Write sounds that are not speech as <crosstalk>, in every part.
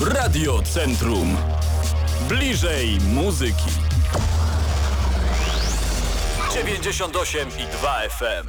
Radio Centrum. Bliżej muzyki. 98 i 2 FM.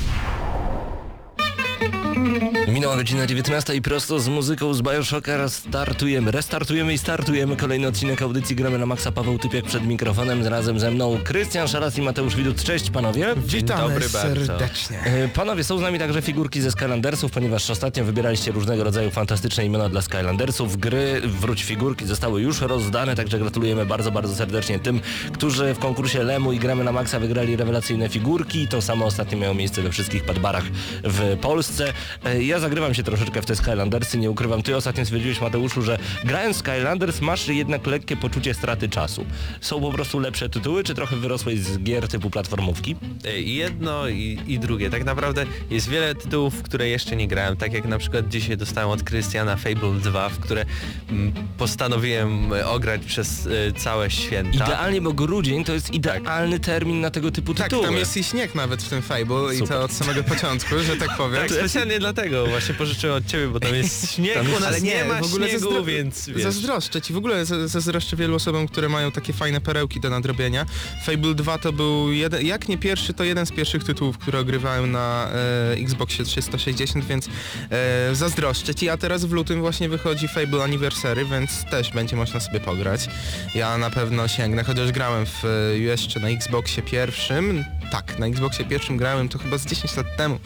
Minęła godzina 19 i prosto z muzyką z Bioshocka startujemy, restartujemy i startujemy kolejny odcinek audycji Gramy na Maxa. Paweł Typiak przed mikrofonem, razem ze mną Krystian Szaras i Mateusz Widut. Cześć panowie. Witamy dobry bardzo. serdecznie. E, Panowie, są z nami także figurki ze Skylandersów, ponieważ ostatnio wybieraliście różnego rodzaju fantastyczne imiona dla Skylandersów. Gry Wróć Figurki zostały już rozdane, także gratulujemy bardzo, bardzo serdecznie tym, którzy w konkursie Lemu i Gramy na Maxa wygrali rewelacyjne figurki. To samo ostatnio miało miejsce we wszystkich padbarach w Polsce. E, Ja zagrywam się troszeczkę w te Skylandersy, nie ukrywam. Ty ostatnio stwierdziłeś, Mateuszu, że grając w Skylanders masz jednak lekkie poczucie straty czasu. Są po prostu lepsze tytuły, czy trochę wyrosłeś z gier typu platformówki? E, I jedno i, i drugie. Tak naprawdę jest wiele tytułów, w które jeszcze nie grałem. Tak jak na przykład dzisiaj dostałem od Krystiana Fable 2, w które mm, postanowiłem e, ograć przez całe święta. Idealnie, bo grudzień to jest idealny termin na tego typu Tak, tytuły. tam jest i śnieg nawet w tym Fable i Super. to od samego początku, że tak <laughs> powiem. Tak, specjalnie dlatego właśnie pożyczyłem od ciebie, bo tam jest <laughs> śnieg, Tam jest- ale nie, ma w ogóle śniegu, zazdro- więc wiesz. Zazdroszczę ci, w ogóle za- zazdroszczę wielu osobom, które mają takie fajne perełki do nadrobienia. Fable 2 to był jeden, jak nie pierwszy, to jeden z pierwszych tytułów, które ogrywałem na e, Xboxie 360, więc e, zazdroszczę ci, a teraz w lutym właśnie wychodzi Fable Anniversary, więc też będzie można sobie pograć. Ja na pewno sięgnę, chociaż grałem w, e, jeszcze na Xboxie pierwszym, tak, na Xboxie pierwszym grałem to chyba z 10 lat temu,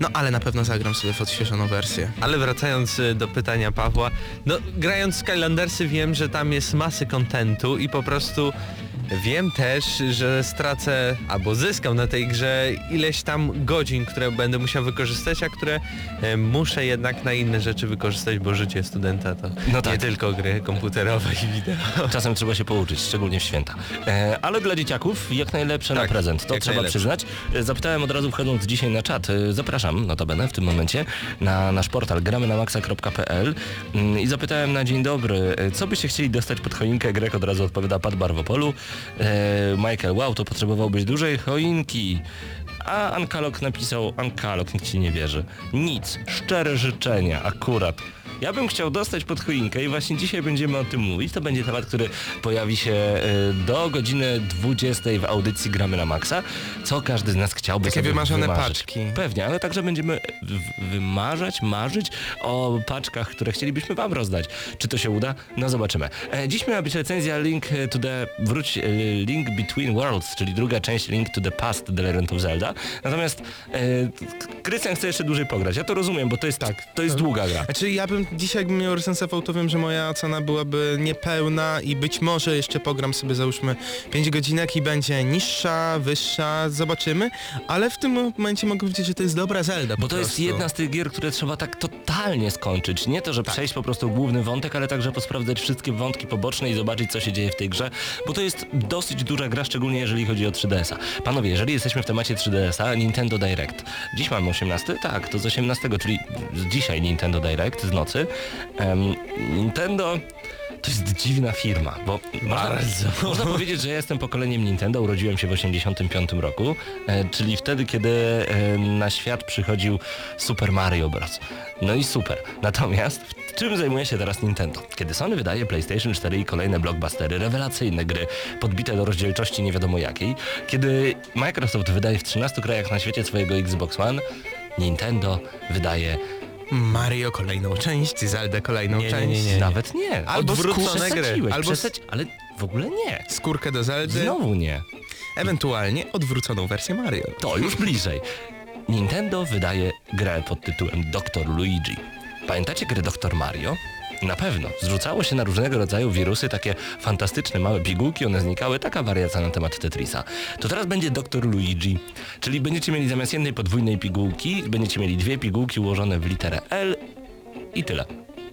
no ale na pewno zagram sobie w odświeżoną wersję. Ale wracając y, do pytania Pawła, no grając w Skylandersy wiem, że tam jest masy kontentu i po prostu wiem też, że stracę albo zyskam na tej grze ileś tam godzin, które będę musiał wykorzystać, a które e, muszę jednak na inne rzeczy wykorzystać, bo życie studenta to No tak. nie tylko gry komputerowe i wideo. Czasem trzeba się pouczyć, szczególnie w święta. E, ale dla dzieciaków jak najlepsze Tak, na prezent, to trzeba najlepsze. przyznać. E, Zapytałem od razu wchodząc dzisiaj na czat. E, zapraszam notabene w tym momencie na nasz portal gramy na maxa.pl mm, i zapytałem na dzień dobry, e, co byście chcieli dostać pod choinkę? Grek od razu odpowiada Pat Barwopolu. E, Michael, wow, to potrzebowałbyś dużej choinki. A Ankalok napisał, Ankalok, nikt ci nie wierzy. Nic, szczere życzenia, akurat. Ja bym chciał dostać pod choinkę i właśnie dzisiaj będziemy o tym mówić. To będzie temat, który pojawi się y, do godziny 20 w audycji Gramy na Maxa. Co każdy z nas chciałby Takie sobie wymarzone wymarzyć. paczki. Pewnie, ale także będziemy wymarzać, marzyć o paczkach, które chcielibyśmy wam rozdać. Czy to się uda? No zobaczymy. E, dziś miała być recenzja Link to the... Wróć, e, Link Between Worlds, czyli druga część Link to the Past The Legend of Zelda. Natomiast e, Krystian chce jeszcze dłużej pograć. Ja to rozumiem, bo to jest, tak, to jest długa gra. Znaczy ja bym dzisiaj jakbym miał recensował, to wiem, że moja ocena byłaby niepełna i być może jeszcze pogram sobie załóżmy 5 godzinek i będzie niższa, wyższa, zobaczymy, ale w tym momencie mogę powiedzieć, że to jest dobra Zelda Bo to jest prostu. jedna z tych gier, które trzeba tak totalnie skończyć. Nie to, że przejść po prostu główny wątek, ale także posprawdzać wszystkie wątki poboczne i zobaczyć, co się dzieje w tej grze, bo to jest dosyć duża gra, szczególnie jeżeli chodzi o 3DS-a. Panowie, jeżeli jesteśmy w temacie 3DS-a, Nintendo Direct. Dziś mamy 18? Tak, to z 18, czyli dzisiaj Nintendo Direct, z nocy. Em, Nintendo... To jest dziwna firma, bo można, <laughs> można powiedzieć, że ja jestem pokoleniem Nintendo, urodziłem się w 85 roku, e, czyli wtedy, kiedy na świat przychodził Super Mario Bros. No i super. Natomiast czym zajmuje się teraz Nintendo? Kiedy Sony wydaje PlayStation 4 i kolejne blockbustery, rewelacyjne gry, podbite do rozdzielczości nie wiadomo jakiej, kiedy Microsoft wydaje w 13 krajach na świecie swojego Xbox One, Nintendo wydaje Mario kolejną część, Zelda kolejną Nie, nie, część. nie, nie. nawet nie. Albo Odwrócone gry. Albo przesać, ale w ogóle nie. Skórkę do Zeldy, Znowu nie. ewentualnie odwróconą wersję Mario. To już bliżej. Nintendo wydaje grę pod tytułem Dr. Luigi. Pamiętacie grę Dr. Mario? Na pewno. Zrzucało się na różnego rodzaju wirusy, takie fantastyczne małe pigułki, one znikały, taka wariacja na temat Tetrisa. To teraz będzie Dr. Luigi, czyli będziecie mieli zamiast jednej podwójnej pigułki, będziecie mieli dwie pigułki ułożone w literę L i tyle.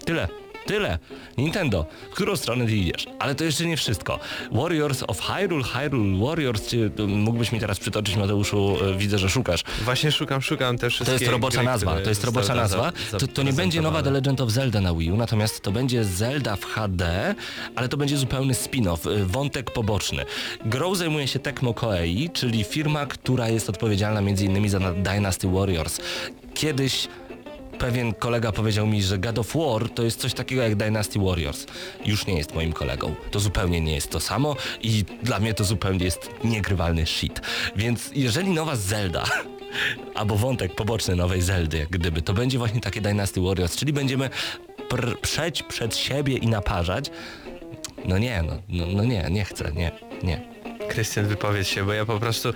Tyle. Tyle. Nintendo, w którą stronę ty idziesz? Ale to jeszcze nie wszystko. Warriors of Hyrule, Hyrule Warriors, czy y, mógłbyś mi teraz przytoczyć Mateuszu, y, widzę, że szukasz. Właśnie szukam, szukam te To wszystkie jest robocza gry, nazwa, to jest robocza zostały nazwa. za- To, to nie będzie nowa The. Legend of Zelda na Wii U, natomiast to będzie Zelda w HD, ale to będzie zupełny spin-off, y, wątek poboczny. Grą zajmuje się Tecmo Koei, czyli firma, która jest odpowiedzialna m.in. za Dynasty Warriors. Kiedyś pewien kolega powiedział mi, że God of War to jest coś takiego jak Dynasty Warriors. Już nie jest moim kolegą. To zupełnie nie jest to samo i dla mnie to zupełnie jest niegrywalny shit. Więc jeżeli nowa Zelda <laughs> albo wątek poboczny nowej Zeldy, jak gdyby, to będzie właśnie takie Dynasty Warriors, czyli będziemy pr- przeć przed siebie i naparzać. No nie, no, no, no nie, nie chcę, nie, nie. Krystian, wypowiedz się, bo ja po prostu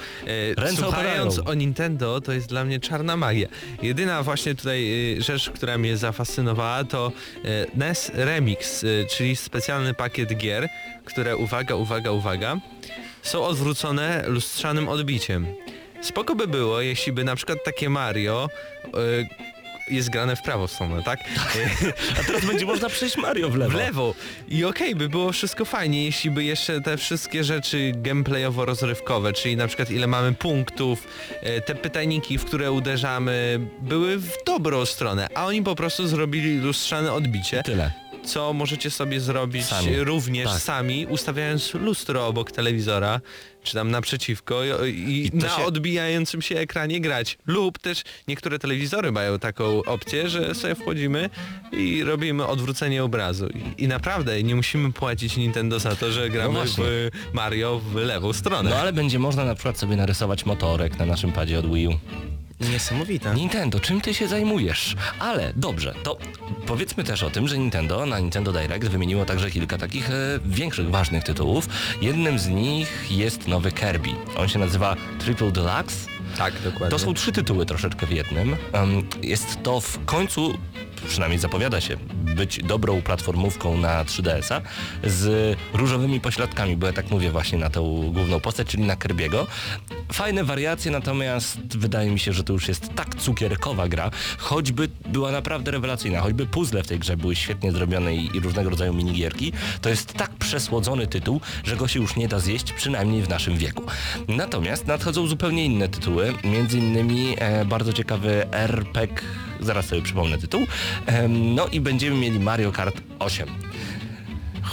e, słuchając o Nintendo, to jest dla mnie czarna magia. Jedyna właśnie tutaj e, rzecz, która mnie zafascynowała, to e, NES Remix, e, czyli specjalny pakiet gier, które, uwaga, uwaga, uwaga, są odwrócone lustrzanym odbiciem. Spoko by było, jeśli by na przykład takie Mario e, jest grane w prawą stronę, tak? <laughs> A teraz będzie można przejść Mario w lewo. w lewo. I okej, by było wszystko fajnie, jeśli by jeszcze te wszystkie rzeczy gameplayowo-rozrywkowe, czyli na przykład ile mamy punktów, e, te pytajniki, w które uderzamy, były w dobrą stronę, a oni po prostu zrobili lustrzane odbicie, Tyle. Co możecie sobie zrobić Sami. również Tak. sami, ustawiając lustro obok telewizora, czy tam naprzeciwko i, i, na się- odbijającym się ekranie grać. Lub też niektóre telewizory mają taką opcję, że sobie wchodzimy i robimy odwrócenie obrazu. I, i naprawdę nie musimy płacić Nintendo za to, że gramy No w Mario w lewą stronę. No ale będzie można na przykład sobie narysować motorek na naszym padzie od Wii U. Niesamowite. Nintendo, czym ty się zajmujesz? Ale dobrze, to powiedzmy też o tym, że Nintendo na Nintendo Direct wymieniło także kilka takich e, większych, ważnych tytułów. Jednym z nich jest nowy Kirby. On się nazywa Triple Deluxe. tak, dokładnie. To są trzy tytuły troszeczkę w jednym. Em, jest to w końcu, przynajmniej zapowiada się, być dobrą platformówką na 3DS-a z różowymi pośladkami, bo ja tak mówię właśnie na tą główną postać, czyli na Kirby'ego. Fajne wariacje, natomiast wydaje mi się, że to już jest tak cukierkowa gra, choćby była naprawdę rewelacyjna, choćby puzzle w tej grze były świetnie zrobione i, i różnego rodzaju minigierki, to jest tak przesłodzony tytuł, że go się już nie da zjeść, przynajmniej w naszym wieku. Natomiast nadchodzą zupełnie inne tytuły, między innymi e, bardzo ciekawy RPG, zaraz sobie przypomnę tytuł, Em, no i będziemy mieli Mario Kart 8.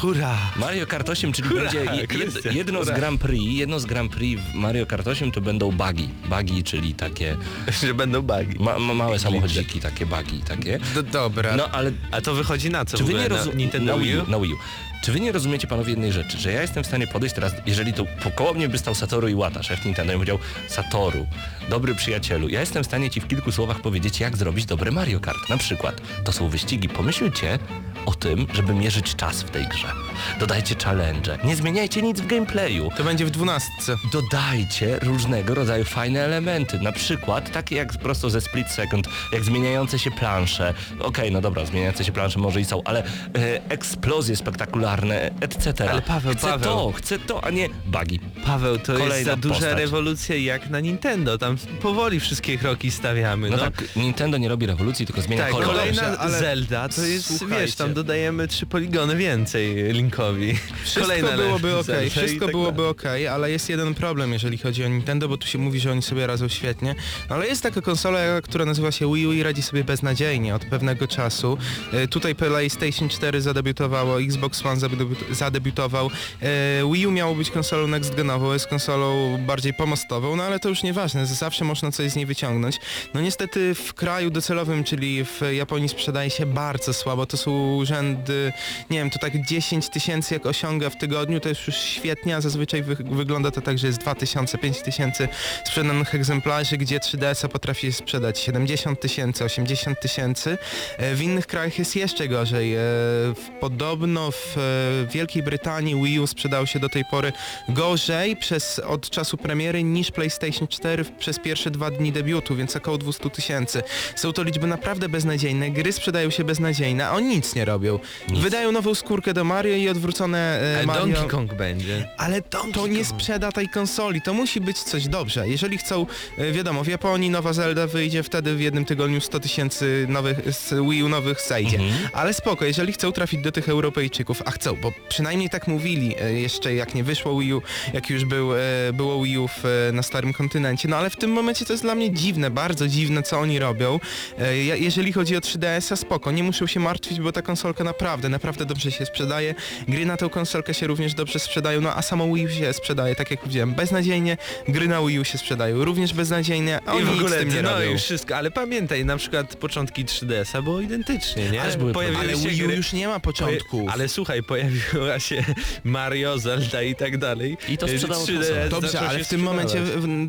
Hurra! Mario Kart 8, czyli Hurra, będzie je, jed, jedno z hurra. Grand Prix, jedno z Grand Prix w Mario Kart 8 to będą buggy. Buggy, czyli takie <laughs> że będą bugi. ma, ma, małe samochodziki, takie buggy, takie. D dobra. No ale A to wychodzi na co czy wy nie na rozumiecie Nintendo na Wii U? Na Wii U. Czy wy nie rozumiecie panowie jednej rzeczy, że ja jestem w stanie podejść teraz, jeżeli tu po koło mnie by stał Satoru Iwata, szef Nintendo i powiedział Satoru, dobry przyjacielu, ja jestem w stanie ci w kilku słowach powiedzieć, jak zrobić dobry Mario Kart. Na przykład, to są wyścigi. Pomyślcie o tym, żeby mierzyć czas w tej grze. Dodajcie challenge. Nie zmieniajcie nic w gameplayu. To będzie w dwunastce. Dodajcie różnego rodzaju fajne elementy, na przykład takie jak prosto ze split second, jak zmieniające się plansze. Okej, no dobra, zmieniające się plansze może i są, ale e, eksplozje spektakularne, etc. Ale Paweł, chcę Paweł. to, chcę to, a nie bugi. Paweł, to jest Kolejna za duża postać. rewolucja jak na Nintendo. Tam powoli wszystkie kroki stawiamy. No, No, tak, Nintendo nie robi rewolucji, tylko zmienia Tak, kolor. kolejna ale Zelda to jest, słuchajcie. wiesz, tam dodajemy trzy poligony więcej Linkowi. Wszystko Kolejna byłoby Zelda okej, i wszystko tak byłoby dalej. okej, ale jest jeden problem, jeżeli chodzi o Nintendo, bo tu się mówi, że oni sobie radzą świetnie. No, ale jest taka konsola, która nazywa się Wii U i radzi sobie beznadziejnie od pewnego czasu. E, Tutaj PlayStation 4 zadebiutowało, Xbox One zadebiut- zadebiutował. E, Wii U miało być konsolą next genową, jest konsolą bardziej pomostową, no ale to już nieważne, zawsze można coś z niej wyciągnąć. No niestety w kraju docelowym, czyli w Japonii sprzedaje się bardzo słabo, to są rzędy, nie wiem, to tak 10 tysięcy jak osiąga w tygodniu, to jest już świetnie, a zazwyczaj wy wygląda to tak, że jest 2000, 5000 sprzedanych egzemplarzy, gdzie 3DS-a potrafi sprzedać 70 tysięcy, 80 tysięcy. E, W innych krajach jest jeszcze gorzej. E, Podobno w w Wielkiej Brytanii Wii U sprzedał się do tej pory gorzej przez, od czasu premiery niż PlayStation 4 w- przez pierwsze dwa dni debiutu, więc około 200 tysięcy. Są to liczby naprawdę beznadziejne, gry sprzedają się beznadziejne, a oni nic nie robią. Wydają nową skórkę do Mario i odwrócone e, Ale Mario... Donkey Kong będzie. Ale to, to nie sprzeda tej konsoli, to musi być coś dobrze. Jeżeli chcą, e, wiadomo, w Japonii nowa Zelda wyjdzie, wtedy w jednym tygodniu 100 tysięcy nowych, z Wii U nowych zejdzie. Ale spoko, jeżeli chcą trafić do tych Europejczyków, a chcą, bo przynajmniej tak mówili e, jeszcze jak nie wyszło Wii U, jak już był, e, było Wii U w, e, na starym kontynencie, no ale w tym momencie to jest dla mnie dziwne, bardzo dziwne, co oni robią. Jeżeli chodzi o 3DS-a, spoko, nie muszą się martwić, bo ta konsolka naprawdę, naprawdę dobrze się sprzedaje. Gry na tą konsolkę się również dobrze sprzedają, no a samo Wii U się sprzedaje, tak jak powiedziałem, beznadziejnie. Gry na Wii U się sprzedają również beznadziejnie, a I oni w nic ogóle, z tym nie no robią. i wszystko, ale pamiętaj, na przykład początki 3DS-a było identycznie, nie? Były Pojawiły Ale Wii U już nie ma początków. Ale słuchaj, pojawiła się Mario, Zelda i tak dalej. I to sprzedało 3DS konsolę. Dobrze, ale w tym momencie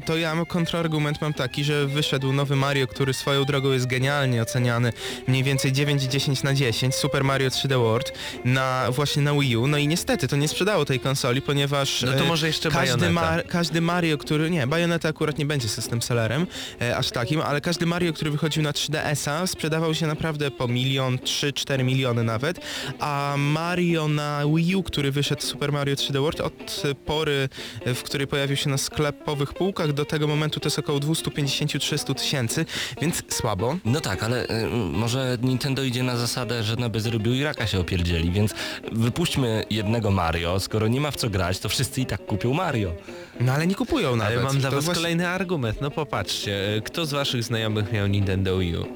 to ja kontrargument mam taki, że wyszedł nowy Mario, który swoją drogą jest genialnie oceniany, mniej więcej 9-10 na 10, Super Mario 3D World, na, właśnie na Wii U, no i niestety to nie sprzedało tej konsoli, ponieważ No to e, może jeszcze każdy, każdy Mario, który, nie, Bayonetta akurat nie będzie system sellerem, e, aż takim, ale każdy Mario, który wychodził na 3DS-a sprzedawał się naprawdę po milion, 3-4 miliony nawet, a Mario na Wii U, który wyszedł Super Mario 3D World od pory, e, w której pojawił się na sklepowych półkach, do tego momentu to jest około 250-300 tysięcy, więc słabo. No tak, ale y, może Nintendo idzie na zasadę, że na bezrobiu i raka się opierdzieli, więc wypuśćmy jednego Mario, skoro nie ma w co grać, to wszyscy i tak kupią Mario. No ale nie kupują nawet. Ale mam dla To was właśnie- kolejny argument. No popatrzcie, e, kto z waszych znajomych miał Nintendo Wii U?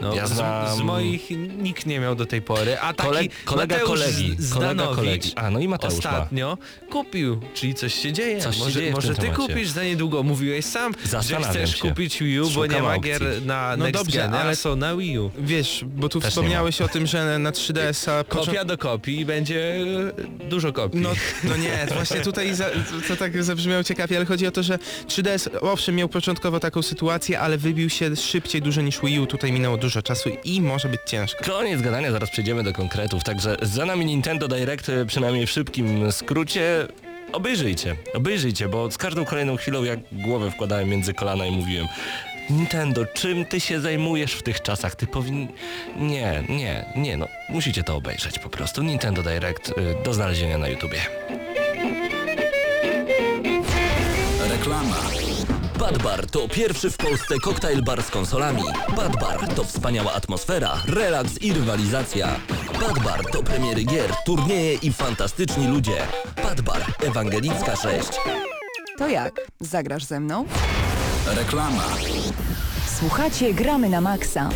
No, Ja z, znam- z moich nikt nie miał do tej pory, a taki Kole- kolega Mateusz kolegi, Z- kolega kolegi. A, no i Mateusz ma. ostatnio kupił, czyli coś się dzieje. Coś się może dzieje w może ty temacie. kupisz za niedługo, mówiłeś sam, że chcesz się. kupić Wii U, bo nie ma gier na No Next dobrze, Gen, ale są na Wii U. Wiesz, bo tu Też wspomniałeś o tym, że na 3DS-a... począ- Kopia do kopii i będzie dużo kopii. No, no nie, właśnie tutaj za, to tak zabrzmiało ciekawie, ale chodzi o to, że 3DS owszem miał początkowo taką sytuację, ale wybił się szybciej dużo niż Wii U, tutaj minęło dużo czasu i może być ciężko. Koniec gadania, zaraz przejdziemy do konkretów, także za nami Nintendo Direct, przynajmniej w szybkim skrócie. Obejrzyjcie, obejrzyjcie, bo z każdą kolejną chwilą jak głowę wkładałem między kolana i mówiłem Nintendo, czym ty się zajmujesz w tych czasach? Ty powin... Nie, nie, nie, no musicie to obejrzeć po prostu. Nintendo Direct y, do znalezienia na YouTubie. Reklama. Bad Bar to pierwszy w Polsce koktajl bar z konsolami. Bad Bar to wspaniała atmosfera, relaks i rywalizacja. Bad Bar to premiery gier, turnieje i fantastyczni ludzie. Bad Bar, Ewangelicka 6. To jak? Zagrasz ze mną? Reklama. Słuchacie Gramy na Maxa.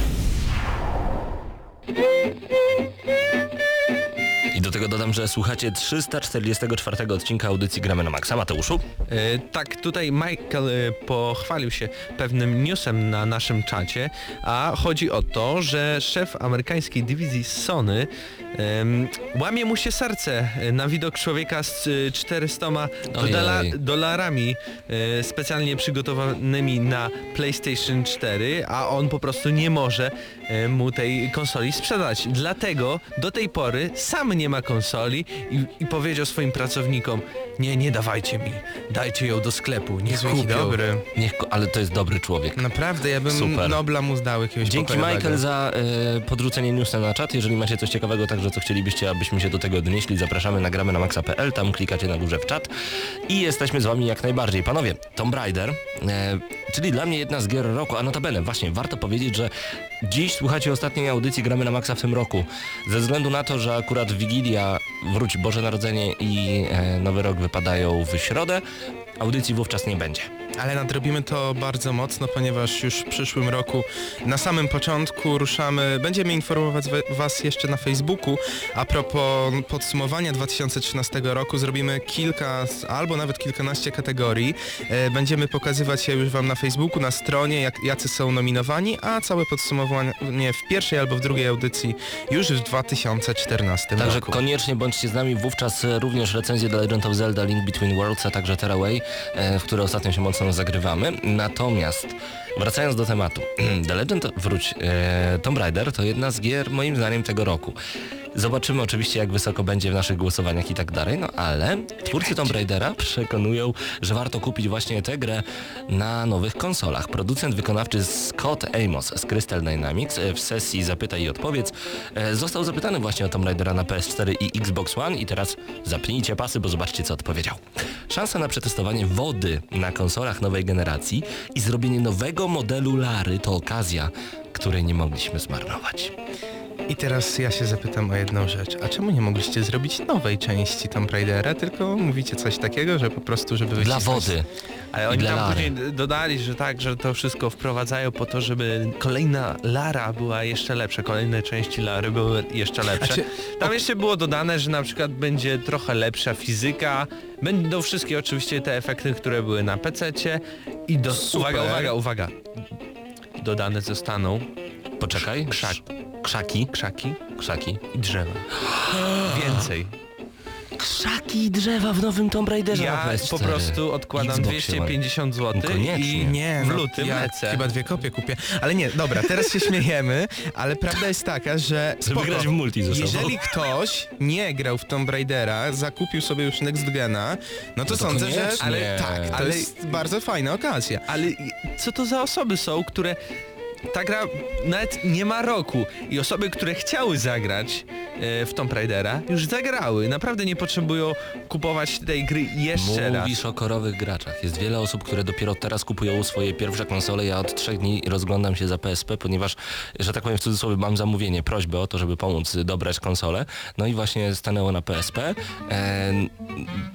I do tego dodam, że słuchacie 344 odcinka audycji Gramy na Maxa. Mateuszu? E, tak, tutaj Michael e, pochwalił się pewnym newsem na naszym czacie, a chodzi o to, że szef amerykańskiej dywizji Sony łamie mu się serce e, na widok człowieka z e, 400 dola, Ojej. dolarami e, specjalnie przygotowanymi na PlayStation 4, a on po prostu nie może e, mu tej konsoli sprzedać. Dlatego do tej pory sam nie ma konsoli i, i powiedział swoim pracownikom nie, nie dawajcie mi, dajcie ją do sklepu, niech Jaki kupią. dobry. Niech, ale to jest dobry człowiek. Naprawdę, ja bym Super. Nobla mu zdał jakiegoś Dzięki. Michael za e, podrzucenie newsa na czat. Jeżeli macie coś ciekawego także co chcielibyście, abyśmy się do tego odnieśli, zapraszamy na gramy na maxa.pl, tam klikacie na górze w czat i jesteśmy z wami jak najbardziej. Panowie, Tomb Raider, e, czyli dla mnie jedna z gier roku, a notabene, właśnie, warto powiedzieć, że dziś słuchacie ostatniej audycji Gramy na Maxa w tym roku. Ze względu na to, że akurat Wigilia wróci Boże Narodzenie i e, Nowy Rok wypadają w środę, audycji wówczas nie będzie. Ale nadrobimy to bardzo mocno, ponieważ już w przyszłym roku na samym początku ruszamy, będziemy informować Was jeszcze na Facebooku. A propos podsumowania 2013 roku zrobimy kilka albo nawet kilkanaście kategorii. E, Będziemy pokazywać je już Wam na Facebooku, na stronie, jak, jacy są nominowani, a całe podsumowanie w pierwszej albo w drugiej audycji już w 2014 Także roku. koniecznie bądźcie z nami, wówczas e, również recenzję The Legend of Zelda Link Between Worlds, a także Terraway, e, w które ostatnio się mocno zagrywamy. Natomiast wracając do tematu, <clears throat> The Legend, wróć, e, Tomb Raider to jedna z gier moim zdaniem tego roku. Zobaczymy oczywiście jak wysoko będzie w naszych głosowaniach i tak dalej, no ale twórcy Tomb Raidera przekonują, że warto kupić właśnie tę grę na nowych konsolach. Producent wykonawczy Scott Amos z Crystal Dynamics e, w sesji Zapytaj i Odpowiedz e, został zapytany właśnie o Tomb Raidera na PS4 i Xbox One i teraz zapnijcie pasy, bo zobaczcie co odpowiedział. Szansa na przetestowanie wody na konsolach nowej generacji i zrobienie nowego modelu Lary to okazja, której nie mogliśmy zmarnować. I teraz ja się zapytam o jedną rzecz. A czemu nie mogliście zrobić nowej części Tomb Raidera, tylko mówicie coś takiego, że po prostu, żeby Dla wycisnąć- wody. Ale oni Dla tam Lary. później dodali, że tak, że to wszystko wprowadzają po to, żeby kolejna Lara była jeszcze lepsza, kolejne części Lary były jeszcze lepsze. Znaczy, Tam jeszcze było dodane, że na przykład będzie trochę lepsza fizyka, będą wszystkie oczywiście te efekty, które były na PC-cie i do... Super. Uwaga, uwaga, uwaga. Dodane zostaną Poczekaj. Krzak. Krzaki. krzaki Krzaki. i drzewa. <gasps> Więcej. Krzaki i drzewa w nowym Tomb Raiderze Ja na PS4. po prostu odkładam Xboxie 250 zł No koniecznie. i Nie, w no, lutym ja lecę. chyba dwie kopie kupię. Ale nie, dobra, teraz się śmiejemy, ale prawda jest taka, że Żeby spoko, grać w multi ze sobą. jeżeli ktoś nie grał w Tomb Raidera, zakupił sobie już Next Gena, no to, No to sądzę, że koniecznie. ale tak, to Ale- jest bardzo fajna okazja. Ale co to za osoby są, które ta gra nawet nie ma roku i osoby, które chciały zagrać e, w Tomb Raidera już zagrały. Naprawdę nie potrzebują kupować tej gry jeszcze raz. Mówisz o korowych graczach. Jest wiele osób, które dopiero teraz kupują swoje pierwsze konsole. Ja od trzech dni rozglądam się za PSP, ponieważ, że tak powiem w cudzysłowie, mam zamówienie, prośbę o to, żeby pomóc dobrać konsolę. No i właśnie stanęło na PSP. E,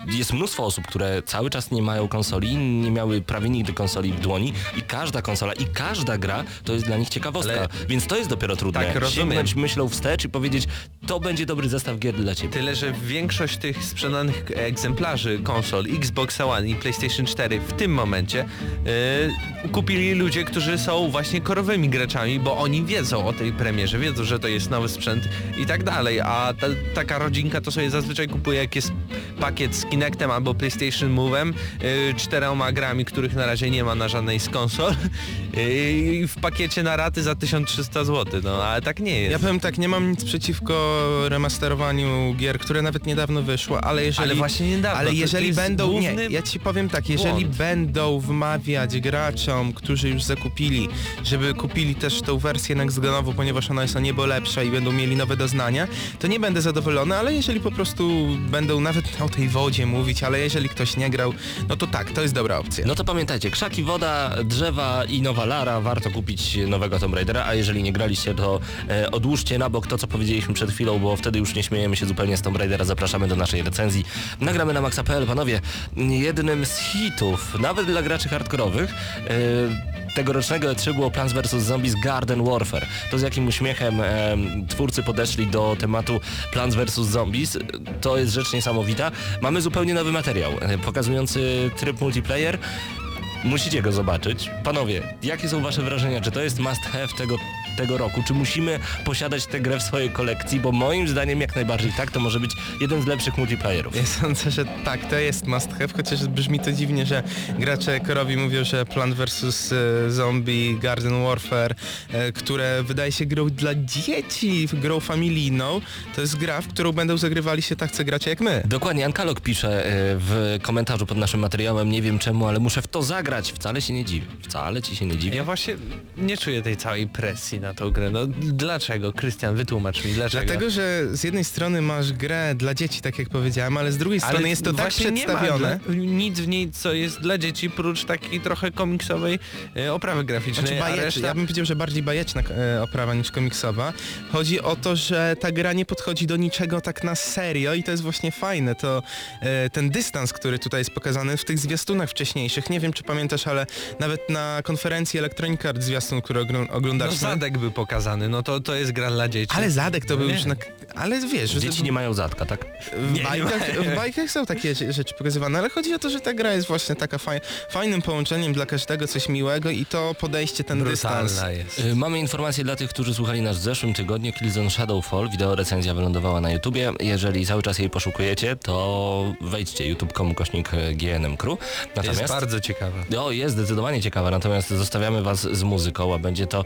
jest mnóstwo osób, które cały czas nie mają konsoli, nie miały prawie nigdy konsoli w dłoni i każda konsola i każda gra to jest dla nich ciekawostka. Ale- Więc to jest dopiero trudne. Tak, rozumiem. Sięgnąć myślą wstecz i powiedzieć, to będzie dobry zestaw gier dla ciebie. Tyle, że większość tych sprzedanych egzemplarzy konsol Xbox One i PlayStation 4 w tym momencie e, kupili ludzie, którzy są właśnie korowymi graczami, bo oni wiedzą o tej premierze, wiedzą, że to jest nowy sprzęt i tak dalej, a ta, taka rodzinka to sobie zazwyczaj kupuje jak jest pakiet z Kinectem albo PlayStation Move'em, e, czterema grami, których na razie nie ma na żadnej z konsol e, i w pakiecie na raty za 1300 zł, no ale tak nie jest. Ja powiem tak, nie mam nic przeciwko remasterowaniu gier, które nawet niedawno wyszło, ale jeżeli... Ale właśnie niedawno, Ale jeżeli będą... Nie, ja ci powiem tak, jeżeli błąd. będą wmawiać graczom, którzy już zakupili, żeby kupili też tą wersję next genową, ponieważ ona jest o niebo lepsza i będą mieli nowe doznania, to nie będę zadowolony, ale jeżeli po prostu będą nawet o tej wodzie mówić, ale jeżeli ktoś nie grał, no to tak, to jest dobra opcja. No to pamiętajcie, krzaki, woda, drzewa i nowa Lara, warto kupić nowego Tomb Raidera, a jeżeli nie graliście, to e, odłóżcie na bok to, co powiedzieliśmy przed chwilą, bo wtedy już nie śmiejemy się zupełnie z Tomb Raidera, zapraszamy do naszej recenzji. Nagramy na maxa.pl, panowie, jednym z hitów, nawet dla graczy hardkorowych, e, tegorocznego E3 było Plants vs. Zombies Garden Warfare. To z jakim uśmiechem e, twórcy podeszli do tematu Plants vs. Zombies, to jest rzecz niesamowita. Mamy zupełnie nowy materiał, e, pokazujący tryb multiplayer. Musicie go zobaczyć. Panowie, jakie są wasze wrażenia? Czy to jest must have tego, tego roku? Czy musimy posiadać tę grę w swojej kolekcji? Bo moim zdaniem jak najbardziej tak, to może być jeden z lepszych multiplayerów. Ja sądzę, że tak, to jest must have, chociaż brzmi to dziwnie, że gracze korowi mówią, że Plant vs. e, Zombie, Garden Warfare, e, które wydaje się grą dla dzieci, grą familijną, to jest gra, w którą będą zagrywali się tacy gracze jak my. Dokładnie, Ankalog pisze e, w komentarzu pod naszym materiałem, nie wiem czemu, ale muszę w to zagrać. Wcale się nie dziwię. Wcale ci się nie dziwię. Ja właśnie nie czuję tej całej presji na tą grę. No dlaczego? Krystian, wytłumacz mi, dlaczego? Dlatego, że z jednej strony masz grę dla dzieci, tak jak powiedziałem, ale z drugiej strony jest to tak właśnie nie ma przedstawione. nic w niej, co jest dla dzieci, prócz takiej trochę komiksowej e, oprawy graficznej, Znaczy a bajeczna, reszta... ja bym powiedział, że bardziej bajeczna e, oprawa niż komiksowa. Chodzi o to, że ta gra nie podchodzi do niczego tak na serio i to jest właśnie fajne. To e, ten dystans, który tutaj jest pokazany w tych zwiastunach wcześniejszych. Nie wiem, czy pamiętasz, ale nawet na konferencji Electronic Arts zwiastun, który ogl- No zadek był pokazany, no to, to jest gra dla dzieci. ale zadek to No był nie. już na... Ale wiesz, że Dzieci nie mają zadka, tak? w, nie bajkach, mają. w bajkach są takie rze- rzeczy pokazywane, ale chodzi o to, że ta gra jest właśnie taka faj, fajnym połączeniem dla każdego coś miłego i to podejście, ten dystans. Brutalna jest. Y, Mamy informację dla tych, którzy słuchali nas w zeszłym tygodniu. Killzone Shadowfall, wideo recenzja wylądowała na YouTubie. Jeżeli cały czas jej poszukujecie, to wejdźcie youtube.com kośnik GNM Crew. Jest Natomiast... bardzo ciekawa. O, jest zdecydowanie ciekawa, natomiast zostawiamy was z muzyką, a będzie to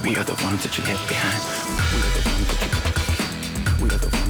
We are the ones that you left behind. We are the ones that you. We are the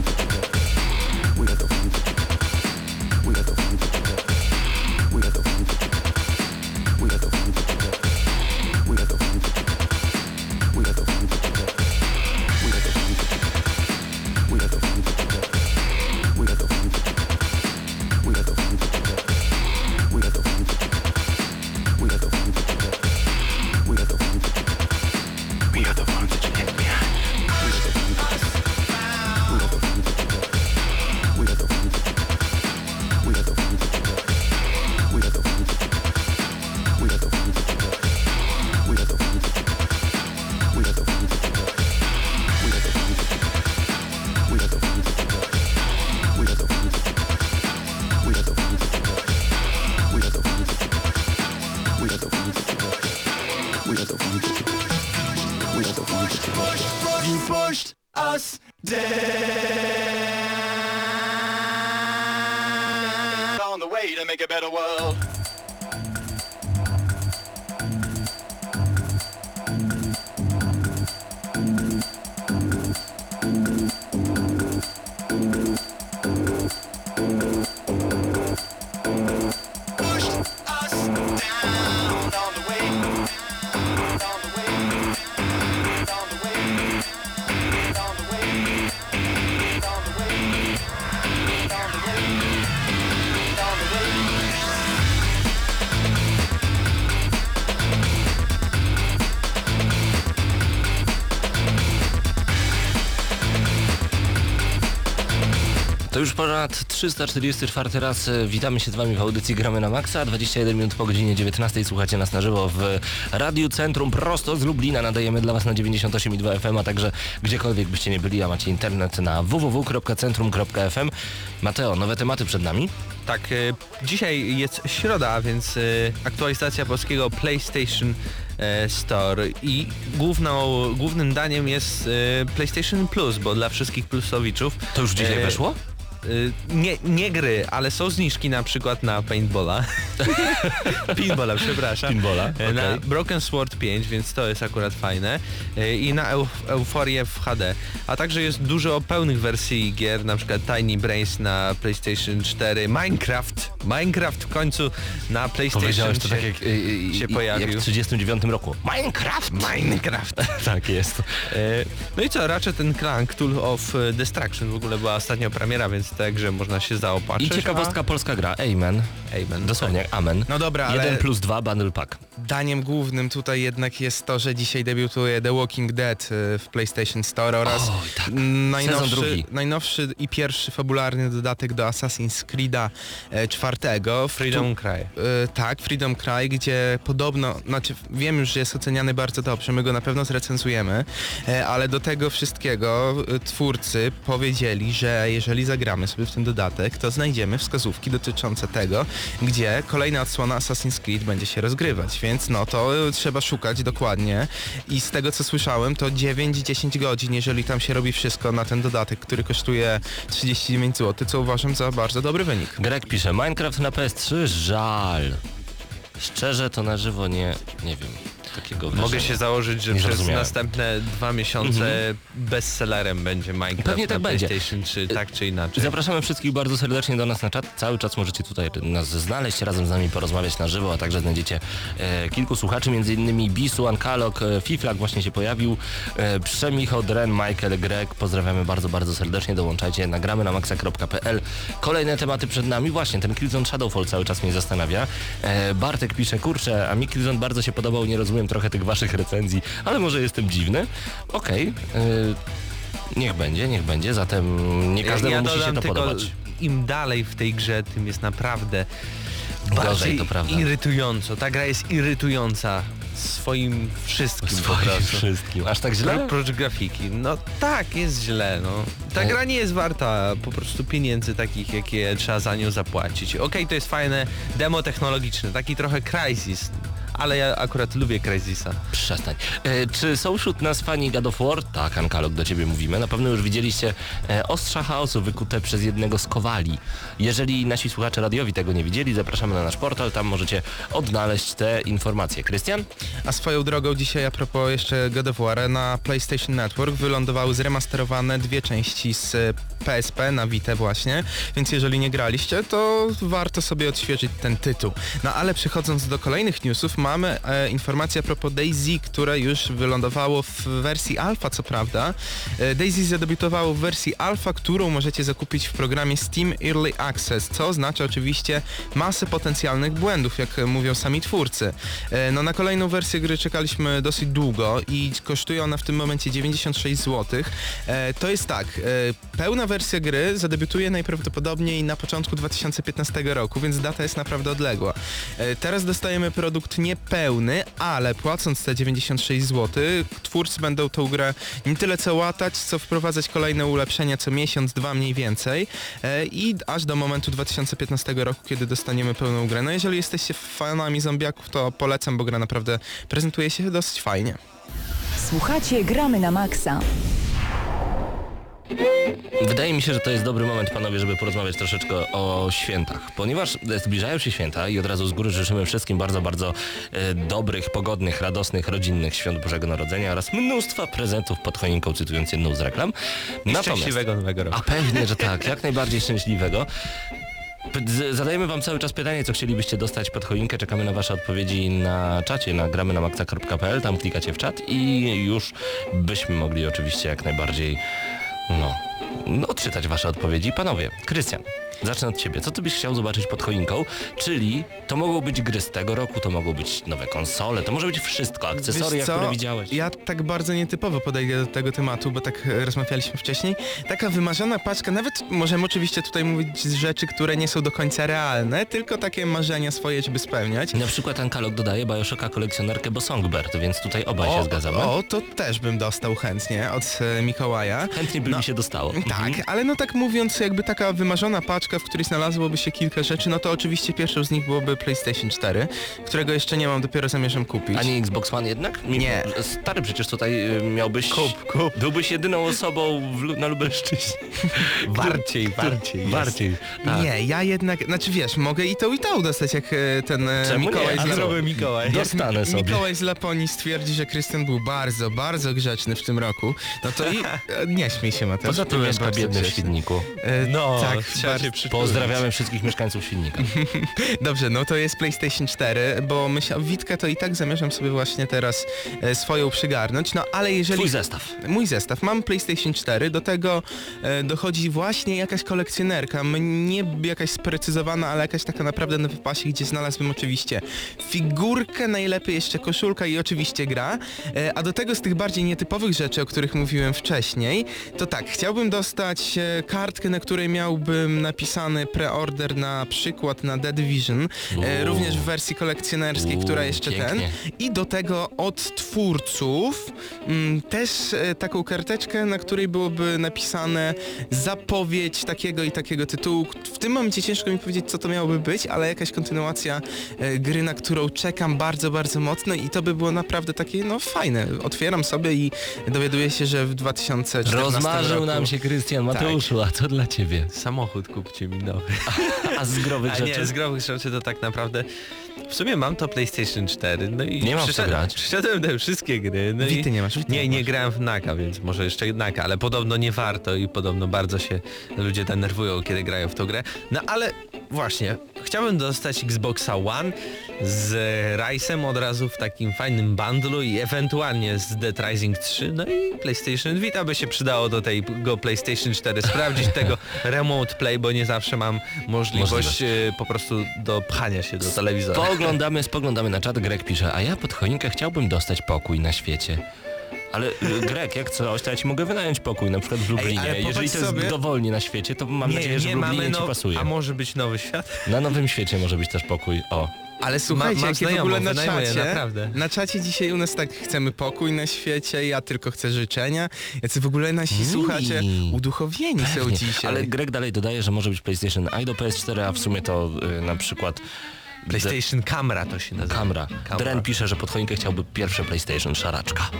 344 raz e, witamy się z Wami w audycji Gramy na Maxa. 21 minut po godzinie 19 słuchacie nas na żywo w Radiu Centrum prosto z Lublina. Nadajemy dla Was na 98,2 FM, a także gdziekolwiek byście nie byli, a macie internet na www.centrum.fm. Mateo, nowe tematy przed nami. Tak, e, dzisiaj jest środa, więc e, aktualizacja polskiego PlayStation Store i główną, głównym daniem jest PlayStation Plus, bo dla wszystkich plusowiczów. To już dzisiaj weszło? Y, Nie, nie gry, ale są zniżki na przykład na paintballa. <laughs> Pinballa, przepraszam. Pinballa, E, Na. Broken Sword 5, więc to jest akurat fajne. E, I na Euf Euforię w HD. A także jest dużo pełnych wersji gier, na przykład Tiny Brains na PlayStation 4, Minecraft. Minecraft w końcu na PlayStation Powiedziałeś to się, tak jak, e, e, się jak pojawił. w 39 roku. Minecraft! Minecraft. <laughs> tak jest. E, No i co, Ratchet ten Clank Tool of Destruction w ogóle była ostatnio premiera, więc grze można się zaopatrzyć. I ciekawostka polska gra. Amen. Amen. Dosłownie, amen. No dobra, ale 1 plus 2 bundle pack. daniem głównym tutaj jednak jest to, że dzisiaj debiutuje The Walking Dead y, w PlayStation Store oraz tak. najnowszy, najnowszy i pierwszy fabularny dodatek do Assassin's Creed'a e, czwartego. Freedom któ- Cry. E, tak, Freedom Cry, gdzie podobno, znaczy wiem już, że jest oceniany bardzo dobrze, my go na pewno zrecenzujemy, e, ale do tego wszystkiego e, twórcy powiedzieli, że jeżeli zagramy sobie w ten dodatek, to znajdziemy wskazówki dotyczące tego, gdzie kolejna odsłona Assassin's Creed będzie się rozgrywać, więc no to trzeba szukać dokładnie i z tego co słyszałem, to 9-10 godzin, jeżeli tam się robi wszystko na ten dodatek, który kosztuje 39 zł, co uważam za bardzo dobry wynik. Greg pisze, Minecraft na PS3, żal. Szczerze to na żywo nie, nie wiem, takiego Mogę wrażenia. się założyć, że Nie przez następne dwa miesiące bestsellerem będzie Minecraft Pewnie tak będzie. PlayStation 3, tak czy inaczej. Zapraszamy wszystkich bardzo serdecznie do nas na czat. Cały czas możecie tutaj nas znaleźć, razem z nami porozmawiać na żywo, a także znajdziecie e, kilku słuchaczy, między innymi Bisu, Ankalok, e, Fiflak właśnie się pojawił, e, Przemicho, Dren, Michael, Greg. Pozdrawiamy bardzo, bardzo serdecznie. Dołączajcie, nagramy na maxa.pl. Kolejne tematy przed nami. Właśnie, ten Killzone Shadowfall cały czas mnie zastanawia. E, Bartek pisze, kurczę, a mi Killzone bardzo się podobał, nie rozumiem trochę tych waszych recenzji, ale może jestem dziwny. Okej. e, Niech będzie, niech będzie, zatem nie każdemu ja musi się to podobać. im dalej w tej grze, tym jest naprawdę bardziej irytująco. Ta gra jest irytująca swoim wszystkim Swoim wszystkim. Aż tak źle? Prócz grafiki. No tak, jest źle, no. Ta Ale- gra nie jest warta po prostu pieniędzy takich, jakie trzeba za nią zapłacić. Okej, to jest fajne demo technologiczne, taki trochę Crysis, ale ja akurat lubię Crysisa. Przestań. E, czy są wśród nas fani God of War? Tak, Ankalog, do ciebie mówimy. Na pewno już widzieliście e, ostrza chaosu wykute przez jednego z kowali. Jeżeli nasi słuchacze radiowi tego nie widzieli, zapraszamy na nasz portal, tam możecie odnaleźć te informacje. Krystian? A swoją drogą dzisiaj a propos jeszcze God of War na PlayStation Network wylądowały zremasterowane dwie części z e, PSP na Vita właśnie, więc jeżeli nie graliście, to warto sobie odświeżyć ten tytuł. No ale przechodząc do kolejnych newsów, mamy e, informację a propos Daisy, które już wylądowało w wersji alfa, co prawda. E, Daisy zadebiutowało w wersji alfa, którą możecie zakupić w programie Steam Early Access, co oznacza oczywiście masę potencjalnych błędów, jak mówią sami twórcy. E, No na kolejną wersję gry czekaliśmy dosyć długo i kosztuje ona w tym momencie 96 zł. E, To jest tak, e, pełna wersja gry zadebiutuje najprawdopodobniej na początku 2015 roku, więc data jest naprawdę odległa. E, Teraz dostajemy produkt niepełny, ale płacąc te 96 zł, twórcy będą tą grę nie tyle co łatać, co wprowadzać kolejne ulepszenia co miesiąc, dwa mniej więcej e, i aż do momentu 2015 roku, kiedy dostaniemy pełną grę. No jeżeli jesteście fanami zombiaków, to polecam, bo gra naprawdę prezentuje się dosyć fajnie. Słuchacie Gramy na Maxa. Wydaje mi się, że to jest dobry moment, panowie, żeby porozmawiać troszeczkę o świętach, ponieważ zbliżają się święta i od razu z góry życzymy wszystkim bardzo, bardzo e, dobrych, pogodnych, radosnych, rodzinnych świąt Bożego Narodzenia oraz mnóstwa prezentów pod choinką, cytując jedną z reklam. Szczęśliwego nowego roku. A pewnie, że tak, jak najbardziej szczęśliwego. Zadajemy wam cały czas pytanie, co chcielibyście dostać pod choinkę. Czekamy na wasze odpowiedzi na czacie, na gramy na maxa.pl, tam klikacie w czat i już byśmy mogli oczywiście jak najbardziej no, no odczytać wasze odpowiedzi. Panowie, Krystian, zacznę od ciebie. Co ty byś chciał zobaczyć pod choinką? Czyli to mogą być gry z tego roku, to mogą być nowe konsole, to może być wszystko, akcesoria, które widziałeś. Ja tak bardzo nietypowo podejdę do tego tematu, bo tak e, rozmawialiśmy wcześniej. Taka wymarzona paczka, nawet możemy oczywiście tutaj mówić z rzeczy, które nie są do końca realne, tylko takie marzenia swoje, żeby spełniać. Na przykład Ankalog dodaje Bioshocka kolekcjonerkę, bo Songbird, więc tutaj obaj się zgadzamy. o, to też bym dostał chętnie od e, Mikołaja. Chętnie by No, mi się dostało. <laughs> Tak, Mhm. ale no tak mówiąc, jakby taka wymarzona paczka, w której znalazłoby się kilka rzeczy, no to oczywiście pierwszą z nich byłoby PlayStation 4, którego jeszcze nie mam, dopiero zamierzam kupić. A nie Xbox One jednak? Nie. Stary, przecież tutaj y, miałbyś... Kup, kup. Byłbyś jedyną osobą w, na Lubelszczyźnie. <laughs> Warciej, warciej. Bardziej. Tak. Nie, ja jednak, znaczy wiesz, mogę i tą i tą dostać, jak e, ten e, Czemu nie? Mikołaj A z? Laponii. Mikołaj. Dostanę sobie. Mikołaj z Laponii stwierdzi, że Krystian był bardzo, bardzo grzeczny w tym roku, no to i e, nie śmiej się Mateusz. Poza tym byłem bardzo biedny w grzeczny. Świdniku. E, No, tak. Pozdrawiamy wszystkich mieszkańców Świdnika. <laughs> Dobrze, no to jest PlayStation 4, bo myślę, Witkę to i tak zamierzam sobie właśnie teraz e, swoją przygarnąć, no ale jeżeli... Twój zestaw. Mój zestaw. Mam PlayStation 4, do tego e, dochodzi właśnie jakaś kolekcjonerka, nie jakaś sprecyzowana, ale jakaś taka naprawdę na wypasie, gdzie znalazłbym oczywiście figurkę, najlepiej jeszcze koszulka i oczywiście gra. E, a do tego z tych bardziej nietypowych rzeczy, o których mówiłem wcześniej, to tak, chciałbym dostać e, kartkę, na której miałbym napisany preorder na przykład na The Division, e, Uuu. również w wersji kolekcjonerskiej, która Uuu, jeszcze pięknie. ten. I do tego od twórców mm, też e, taką karteczkę, na której byłoby napisane zapowiedź takiego i takiego tytułu. W tym momencie ciężko mi powiedzieć, co to miałoby być, ale jakaś kontynuacja gry, na którą czekam bardzo, bardzo mocno i to by było naprawdę takie, no fajne. Otwieram sobie i dowiaduję się, że w 2014 Rozmarzył roku... nam się Krystian Mateuszu, a co dla ciebie? Samochód kupcie mi nowy. A z growych A rzeczy? nie, z growych rzeczy to tak naprawdę... W sumie mam to PlayStation 4, no i Nie mam przyszedłem- grać. Przyszedłem te wszystkie gry, no Wity nie masz, Wity nie, nie masz. grałem w Naka, więc może jeszcze Naka, ale podobno nie warto i podobno bardzo się ludzie denerwują, kiedy grają w tą grę. No ale właśnie, chciałbym dostać Xboxa One z Rice'em od razu w takim fajnym bundlu i ewentualnie z Dead Rising 3, no i PlayStation Vita by się przydało do tego PlayStation 4 sprawdzić <laughs> tego Remote Play, bo nie zawsze mam możliwość e, po prostu do pchania się do telewizora. Spoglądamy, spoglądamy na czat, Greg pisze, a ja pod choinkę chciałbym dostać pokój na świecie. Ale y, Greg, jak coś, to ja ci mogę wynająć pokój, na przykład w Lublinie. popatrz Jeżeli to jest sobie- dowolnie na świecie, to mam nadzieję, że w Lublinie ci no- pasuje. A może być nowy świat? Na Nowym Świecie może być też pokój. O, Ale słuchajcie, mam jakie w ogóle na czacie, naprawdę. na czacie dzisiaj u nas tak chcemy pokój na świecie, ja tylko chcę życzenia. Jacy w ogóle nasi Mili. słuchacze uduchowieni są Nie, dzisiaj. Ale Greg dalej dodaje, że może być PlayStation i do PS4, a w sumie to y, na przykład PlayStation Camera to się nazywa. Kamra. Camera. Dren pisze, że pod choinkę chciałby pierwsze PlayStation szaraczka.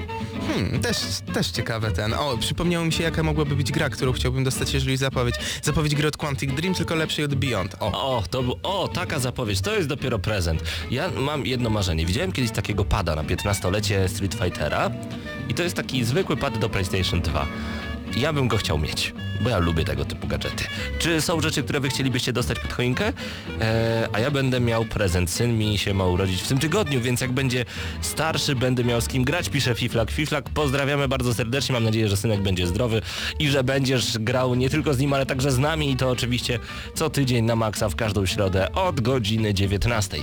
Hmm, też, też ciekawe ten. O, przypomniało mi się jaka mogłaby być gra, którą chciałbym dostać, jeżeli zapowiedź. Zapowiedź gry od Quantic Dream, tylko lepszej od Beyond. O. O, to był, o, taka zapowiedź, to jest dopiero prezent. Ja mam jedno marzenie. Widziałem kiedyś takiego pada na 15-lecie Street Fightera i to jest taki zwykły pad do PlayStation 2. Ja bym go chciał mieć, bo ja lubię tego typu gadżety. Czy są rzeczy, które wy chcielibyście dostać pod choinkę? Eee, a ja będę miał prezent. Syn mi się ma urodzić w tym tygodniu, więc jak będzie starszy, będę miał z kim grać, pisze Fiflak. Fiflak, pozdrawiamy bardzo serdecznie, mam nadzieję, że synek będzie zdrowy i że będziesz grał nie tylko z nim, ale także z nami i to oczywiście co tydzień na maksa w każdą środę od godziny 19.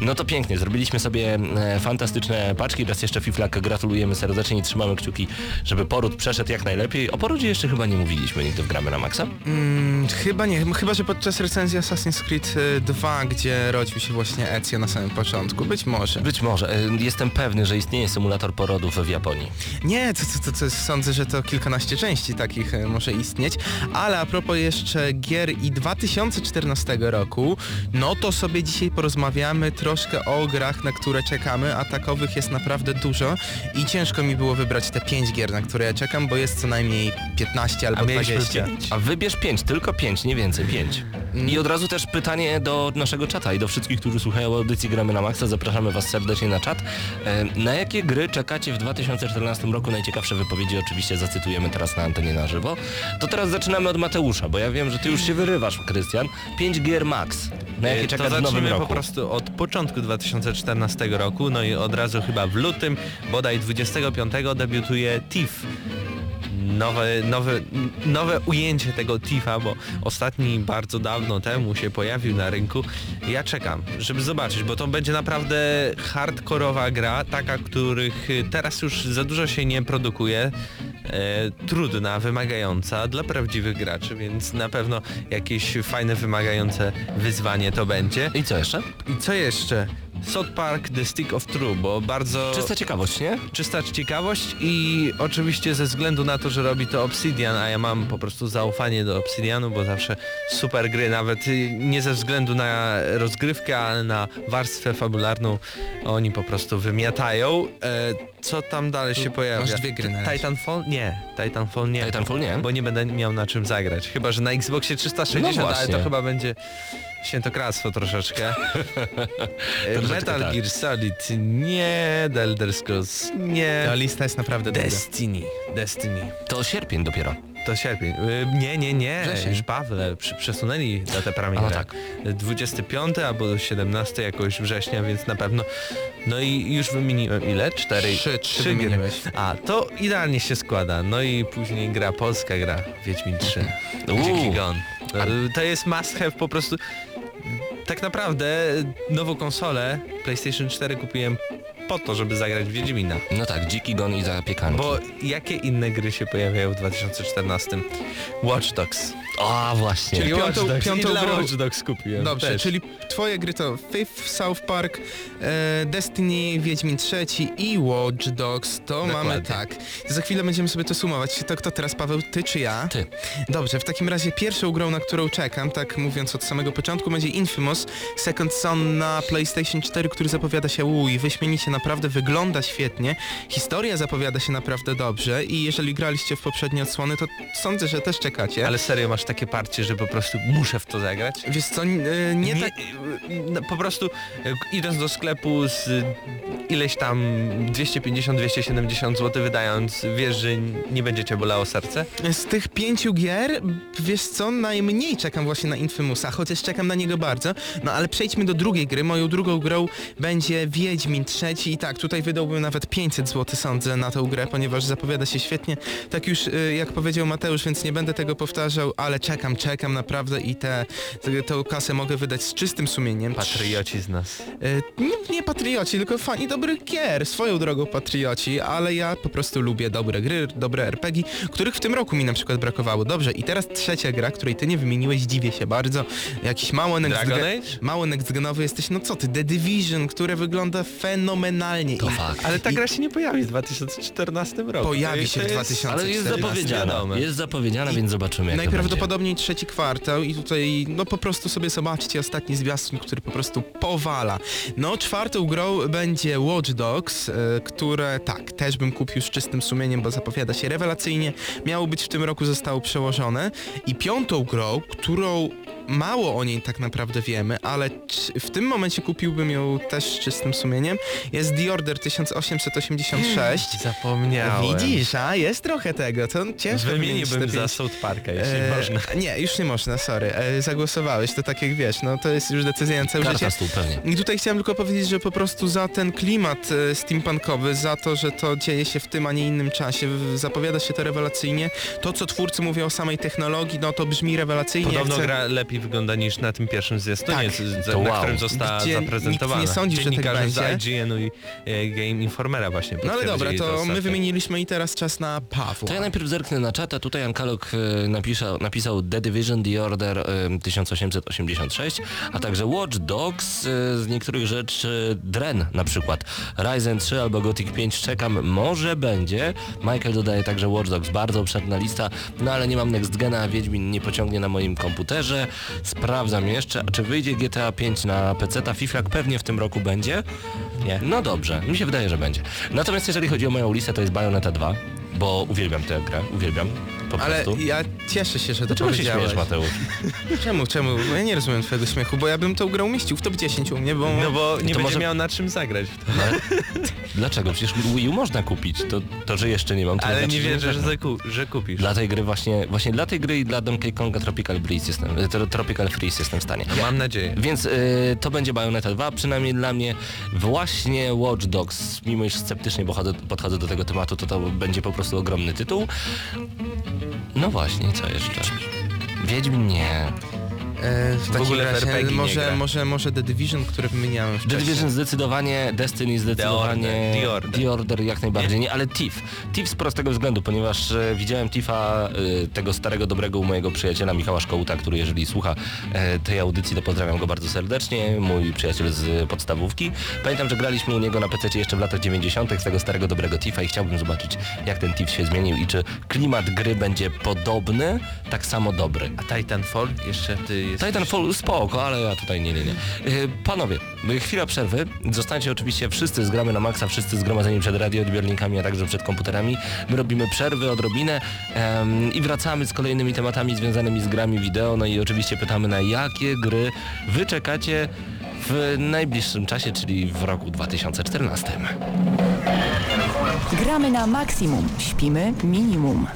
No to pięknie, zrobiliśmy sobie e, fantastyczne paczki. Raz jeszcze Fiflak gratulujemy serdecznie i trzymamy kciuki, żeby poród przeszedł jak najlepiej. Porodzie jeszcze chyba nie mówiliśmy nigdy w Gramy na Maxa. Mm, chyba nie, chyba że podczas recenzji Assassin's Creed y, 2, gdzie rodził się właśnie Ezio na samym początku. Być może. Być może. E, Jestem pewny, że istnieje symulator porodów w Japonii. Nie, to, to, to, to sądzę, że to kilkanaście części takich e, może istnieć. Ale a propos jeszcze gier i 2014 roku, no to sobie dzisiaj porozmawiamy troszkę o grach, na które czekamy, a takowych jest naprawdę dużo i ciężko mi było wybrać te 5 gier, na które ja czekam, bo jest co najmniej 15 albo A mieliśmy 20. pięć. A wybierz pięć, tylko pięć, nie więcej, pięć. I od razu też pytanie do naszego czata i do wszystkich, którzy słuchają audycji Gramy na Maxa. Zapraszamy Was serdecznie na czat. E, Na jakie gry czekacie w 2014 roku? Najciekawsze wypowiedzi oczywiście zacytujemy teraz na antenie na żywo. To teraz zaczynamy od Mateusza, bo ja wiem, że Ty już się wyrywasz, Krystian. 5 gier max. Na jakie E, czekasz w nowym roku? po prostu od początku 2014 roku, no i od razu chyba w lutym, bodaj 25 debiutuje TIFF. Nowe, nowe, nowe ujęcie tego TIFA, bo ostatni bardzo dawno temu się pojawił na rynku. Ja czekam, żeby zobaczyć, bo to będzie naprawdę hardkorowa gra, taka, których teraz już za dużo się nie produkuje. E, trudna, wymagająca dla prawdziwych graczy, więc na pewno jakieś fajne, wymagające wyzwanie to będzie. I co jeszcze? I co jeszcze? South Park The Stick of True, bo bardzo Czysta ciekawość, nie? czysta ciekawość i oczywiście ze względu na to, że robi to Obsidian, a ja mam po prostu zaufanie do Obsidianu, bo zawsze super gry, nawet nie ze względu na rozgrywkę, ale na warstwę fabularną oni po prostu wymiatają. E, co tam dalej się pojawia? masz dwie gry na razie. Titanfall? Nie, Titanfall nie. Titanfall nie? Bo nie będę miał na czym zagrać. Chyba, że na Xboxie 360, No ale to chyba będzie świętokradztwo <laughs> troszeczkę. Metal tak. Gear Solid nie, The Elder Scrolls nie. Ta lista jest naprawdę długa. Destiny, Destiny. To sierpień dopiero. To sierpień. Y, Nie, nie, nie. Wrzesień. Już Pawle, przesunęli datę premiery. A, tak. 25 albo 17 jakoś września, więc na pewno. No i już wymieniłem ile? Cztery. Trzy, trzy gry. wymieniłeś. A, to idealnie się składa. No i później gra polska gra, Wiedźmin 3. Uuu. Dziki Gon. Y, To jest must have po prostu. Tak naprawdę nową konsolę PlayStation 4 kupiłem po to, żeby zagrać w Wiedźmina. No tak, dziki gon i zapiekanki. Bo jakie inne gry się pojawiają w 2014? Watch Dogs. A właśnie. Czyli Watch piątą- Dogs. piątą I dla grą- Watch Dogs kupiłem. Dobrze, też. czyli twoje gry to Fifth, South Park, e, Destiny, Wiedźmin III i Watch Dogs. To Dokładnie. mamy tak. Za chwilę będziemy sobie to sumować. To kto teraz, Paweł, ty czy ja? Ty. Dobrze, w takim razie pierwszą grą, na którą czekam, tak mówiąc od samego początku, będzie Infamous Second Son na PlayStation 4, który zapowiada się uj, wyśmienicie, naprawdę wygląda świetnie. Historia zapowiada się naprawdę dobrze i jeżeli graliście w poprzednie odsłony, to sądzę, że też czekacie. Ale serio masz takie parcie, że po prostu muszę w to zagrać? Wiesz co, e, nie, tak... no, po prostu e, idąc do sklepu z e, ileś tam 250-270 zł wydając, wiesz, że nie będzie cię bolało serce? Z tych pięciu gier, wiesz co, najmniej czekam właśnie na Infamousa, chociaż czekam na niego bardzo. No ale przejdźmy do drugiej gry. Moją drugą grą będzie Wiedźmin III i tak, tutaj wydałbym nawet 500 zł sądzę na tę grę, ponieważ zapowiada się świetnie. Tak już y, jak powiedział Mateusz, więc nie będę tego powtarzał, ale czekam, czekam naprawdę i tę te, kasę mogę wydać z czystym sumieniem. Patrioci z nas. Y, nie, nie patrioci, tylko fani dobrych gier, swoją drogą patrioci, ale ja po prostu lubię dobre gry, dobre RPG, których w tym roku mi na przykład brakowało. Dobrze, i teraz trzecia gra, której ty nie wymieniłeś, dziwię się bardzo. Jakiś mało next? Mało next-genowy jesteś, no co ty, The Division, które wygląda fenomenalnie. To fakt. Ale ta I- gra się nie pojawi w 2014 roku. Pojawi się w jest- 2014. Ale jest 14, zapowiedziana. Jest zapowiedziana, więc zobaczymy jak to będzie. Najprawdopodobniej trzeci kwartał i tutaj no po prostu sobie zobaczcie ostatni zwiastun, który po prostu powala. No czwartą grą będzie Watch Dogs, e, które tak, też bym kupił z czystym sumieniem, bo zapowiada się rewelacyjnie. Miało być w tym roku, zostało przełożone. I piątą grą, którą mało o niej tak naprawdę wiemy, ale w tym momencie kupiłbym ją też z czystym sumieniem, jest The Order 1886. Zapomniałem. Widzisz, a jest trochę tego, to ciężko Wymieniłbym za South Parka, jeśli E, można. <laughs> Nie, już nie można, sorry. E, zagłosowałeś, to tak jak wiesz, no to jest już decyzja na całe Karta życie. stół, pewnie. I tutaj chciałem tylko powiedzieć, że po prostu za ten klimat e, steampunkowy, za to, że to dzieje się w tym, a nie innym czasie, w- zapowiada się to rewelacyjnie. To, co twórcy mówią o samej technologii, no to brzmi rewelacyjnie. Podobno Chcę- gra lepiej wygląda niż na tym pierwszym zwiastunie, Tak. na wow. którym została Gdzie zaprezentowana. nikt nie sądzi, że tak będzie. z IGN-u i e, Game Informera właśnie No ale dobra, to my wymieniliśmy i teraz czas na Pawła. To ja najpierw zerknę na czat, a tutaj Ankalog e, napisał, napisał The Division, The Order e, 1886, a także Watch Dogs, e, z niektórych rzeczy Dren na przykład, Ryzen 3 albo Gothic 5 czekam, może będzie. Michael dodaje także Watch Dogs, bardzo obszerna lista, no ale nie mam Next Gena, Wiedźmin nie pociągnie na moim komputerze. Sprawdzam jeszcze, a czy wyjdzie GTA 5 na PC, ta FIFA pewnie w tym roku będzie? Nie. No dobrze, mi się wydaje, że będzie. Natomiast jeżeli chodzi o moją listę, to jest Bayonetta 2, bo uwielbiam tę grę, uwielbiam po Ale prostu. ja cieszę się, że to Dlaczego się powiedziałeś. śmiejesz, Mateusz? <laughs> Czemu, czemu? Bo Ja nie rozumiem twojego śmiechu, bo ja bym tą grę umieścił w top 10 u mnie, bo... No bo nie będzie może- miał na czym zagrać w to. <laughs> Dlaczego? Przecież Wii U można kupić. To, to że jeszcze nie mam, to Ale znaczy, nie wierzę, że, można. zaku, że kupisz. Dla tej gry właśnie, właśnie dla tej gry i dla Donkey Konga Tropical Breeze jestem, e, tro- Tropical Freeze jestem w stanie. Mam nadzieję. Więc y, to będzie Bayonetta 2, przynajmniej dla mnie. Właśnie Watch Dogs, mimo iż sceptycznie podchodzę, podchodzę do tego tematu, to to będzie po prostu ogromny tytuł. No właśnie, co jeszcze? Wiedźmin nie. E, w takim ogóle w razie RPG nie może, może, może The Division, które wymieniałem The wcześniej. Division zdecydowanie, Destiny zdecydowanie, The Order, The Order. jak najbardziej, nie, ale Thief. Thief z prostego względu, ponieważ e, widziałem Thiefa, e, tego starego, dobrego u mojego przyjaciela Michała Szkołuta, który jeżeli słucha e, tej audycji, to pozdrawiam go bardzo serdecznie, mój przyjaciel z podstawówki. Pamiętam, że graliśmy u niego na PC jeszcze w latach 90. z tego starego, dobrego Thiefa i chciałbym zobaczyć, jak ten Thief się zmienił i czy klimat gry będzie podobny, tak samo dobry. A Titanfall jeszcze ty jest... Titanfall spoko, ale ja tutaj nie, nie, nie. Yy, panowie, yy, chwila przerwy. Zostańcie oczywiście wszyscy, zgramy na maksa, wszyscy zgromadzeni przed radioodbiornikami, a także przed komputerami. My robimy przerwy odrobinę em, i wracamy z kolejnymi tematami związanymi z grami wideo. No i oczywiście pytamy na jakie gry wy czekacie w najbliższym czasie, czyli w roku 2014. Gramy na maksimum, śpimy minimum.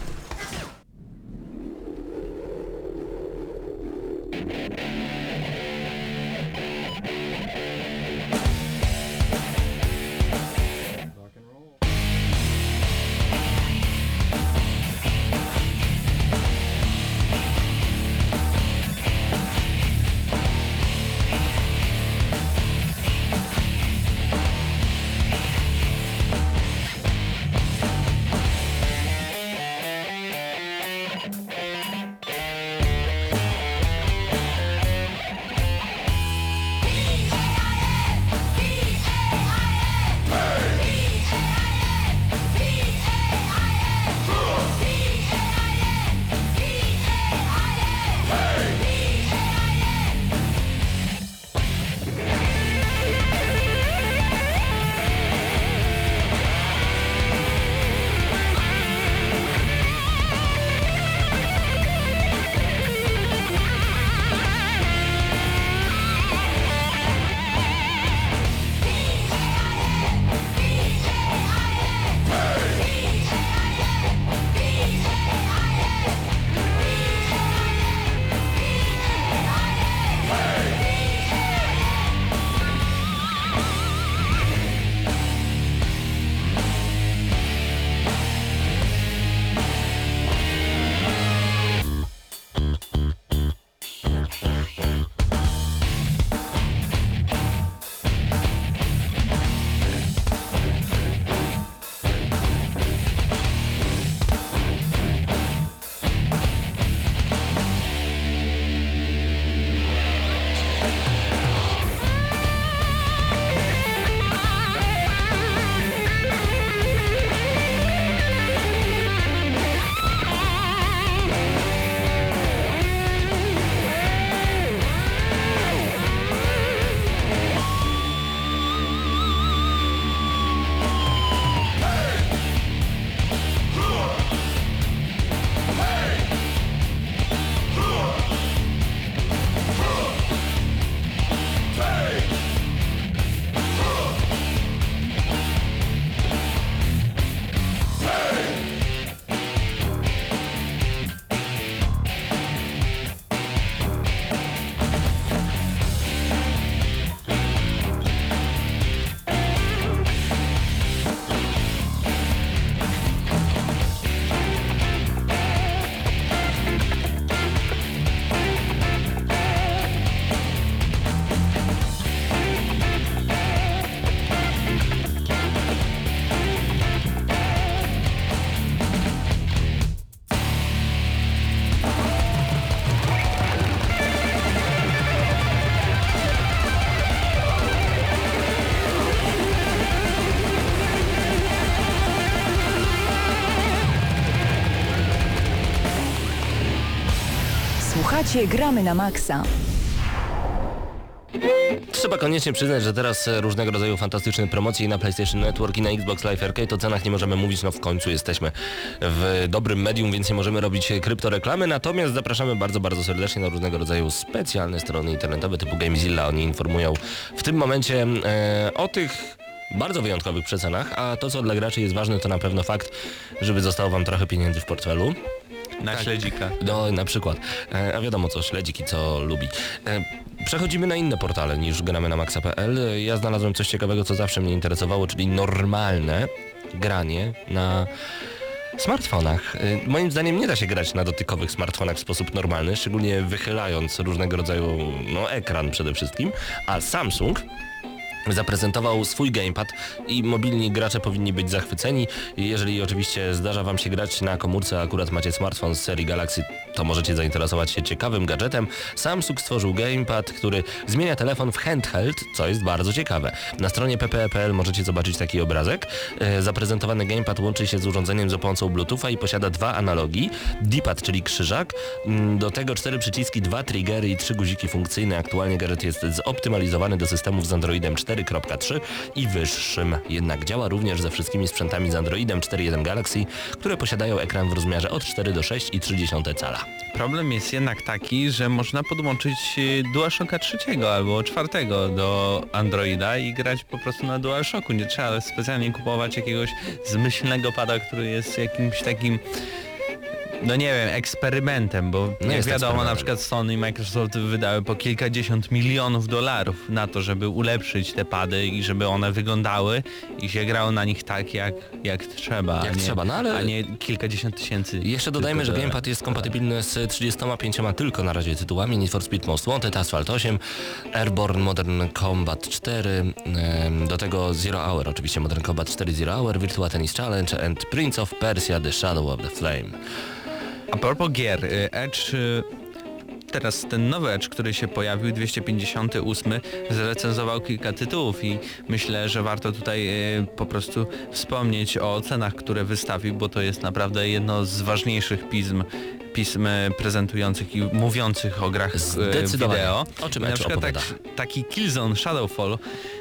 Gramy na Maxa. Trzeba koniecznie przyznać, że teraz e, różnego rodzaju fantastyczne promocje na PlayStation Network i na Xbox Live Arcade o cenach nie możemy mówić, no w końcu jesteśmy w dobrym medium, więc nie możemy robić e, kryptoreklamy, natomiast zapraszamy bardzo, bardzo serdecznie na różnego rodzaju specjalne strony internetowe typu Gamezilla. Oni informują w tym momencie e, o tych bardzo wyjątkowych przecenach, a to co dla graczy jest ważne to na pewno fakt, żeby zostało wam trochę pieniędzy w portfelu. Na śledzika. No na przykład. E, a wiadomo co, śledzik i co lubi. E, przechodzimy na inne portale niż gramy na maxa.pl. Ja znalazłem coś ciekawego, co zawsze mnie interesowało, czyli normalne granie na smartfonach. E, moim zdaniem nie da się grać na dotykowych smartfonach w sposób normalny, szczególnie wychylając różnego rodzaju no, ekran przede wszystkim, a Samsung zaprezentował swój gamepad i mobilni gracze powinni być zachwyceni. Jeżeli oczywiście zdarza Wam się grać na komórce, akurat macie smartfon z serii Galaxy, to możecie zainteresować się ciekawym gadżetem. Samsung stworzył gamepad, który zmienia telefon w handheld, co jest bardzo ciekawe. Na stronie ppe.pl możecie zobaczyć taki obrazek. E, Zaprezentowany gamepad łączy się z urządzeniem za pomocą Bluetootha i posiada dwa analogi. D-pad, czyli krzyżak, mm, do tego cztery przyciski, dwa triggery i trzy guziki funkcyjne. Aktualnie gadżet jest zoptymalizowany do systemów z Androidem 4.3 i wyższym. Jednak działa również ze wszystkimi sprzętami z Androidem 4.1 Galaxy, które posiadają ekran w rozmiarze od 4 do 6,3 cala. Problem jest jednak taki, że można podłączyć y, DualShocka trzeciego albo czwartego do Androida i grać po prostu na DualShocku. Nie trzeba specjalnie kupować jakiegoś zmyślnego pada, który jest jakimś takim no nie wiem, eksperymentem, bo Nie jak wiadomo, na przykład Sony i Microsoft wydały po kilkadziesiąt milionów dolarów na to, żeby ulepszyć te pady i żeby one wyglądały i się grało na nich tak, jak, jak trzeba, Jak a, nie, trzeba, no ale- a nie kilkadziesiąt tysięcy. Jeszcze dodajmy, że gamepad jest kompatybilny z 35 tylko na razie tytułami Need for Speed Most Wanted, Asphalt 8, Airborne Modern Combat 4, em, do tego Zero Hour, oczywiście Modern Combat 4 Zero Hour, Virtua Tennis Challenge and Prince of Persia The Shadow of the Flame. A propos gier, y, Edge, y, teraz ten nowy Edge, który się pojawił, 258, zrecenzował kilka tytułów i myślę, że warto tutaj y, po prostu wspomnieć o cenach, które wystawił, bo to jest naprawdę jedno z ważniejszych pism pism prezentujących i mówiących o grach Zdecydowanie. wideo. O czym I na przykład tak, taki Killzone Shadowfall,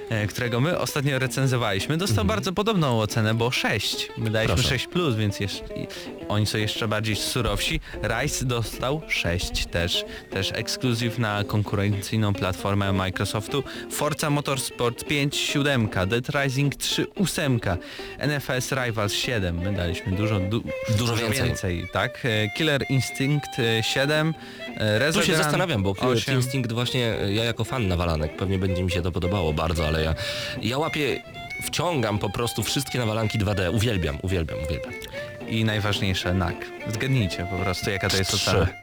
e, którego my ostatnio recenzowaliśmy, dostał bardzo podobną ocenę, bo 6. My daliśmy Mhm. Proszę. 6 plus, więc jeszcze, oni są jeszcze bardziej surowsi. Rise dostał 6 też, też ekskluzyw na konkurencyjną platformę Microsoftu. Forza Motorsport 5 7, Dead Rising 3 8, NFS Rivals 7. My daliśmy dużo, du, Dużo więcej. tak? E, Killer Instinct e, 7, e, Tu Resogun się zastanawiam, bo Killer 8. Instinct właśnie, e, ja jako fan nawalanek, pewnie będzie mi się to podobało bardzo, ale ja, ja łapię, wciągam po prostu wszystkie nawalanki 2D, uwielbiam, uwielbiam, uwielbiam. I najważniejsze, NAK. Zgadnijcie po prostu, jaka to jest ocena.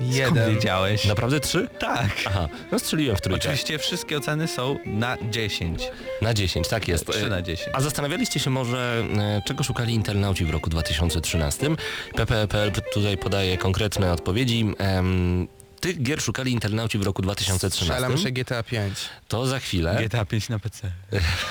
Jeden. wiedziałeś? Naprawdę trzy? Tak. Aha, no strzeliłem w trójkę. Oczywiście wszystkie oceny są na 10. Na 10, tak jest. 3 na 10. A zastanawialiście się może, e, czego szukali internauci w roku 2013? PPPL tutaj podaje konkretne odpowiedzi. Tych gier szukali internauci w roku 2013. Strzelam się GTA 5. To za chwilę. GTA 5 na PC.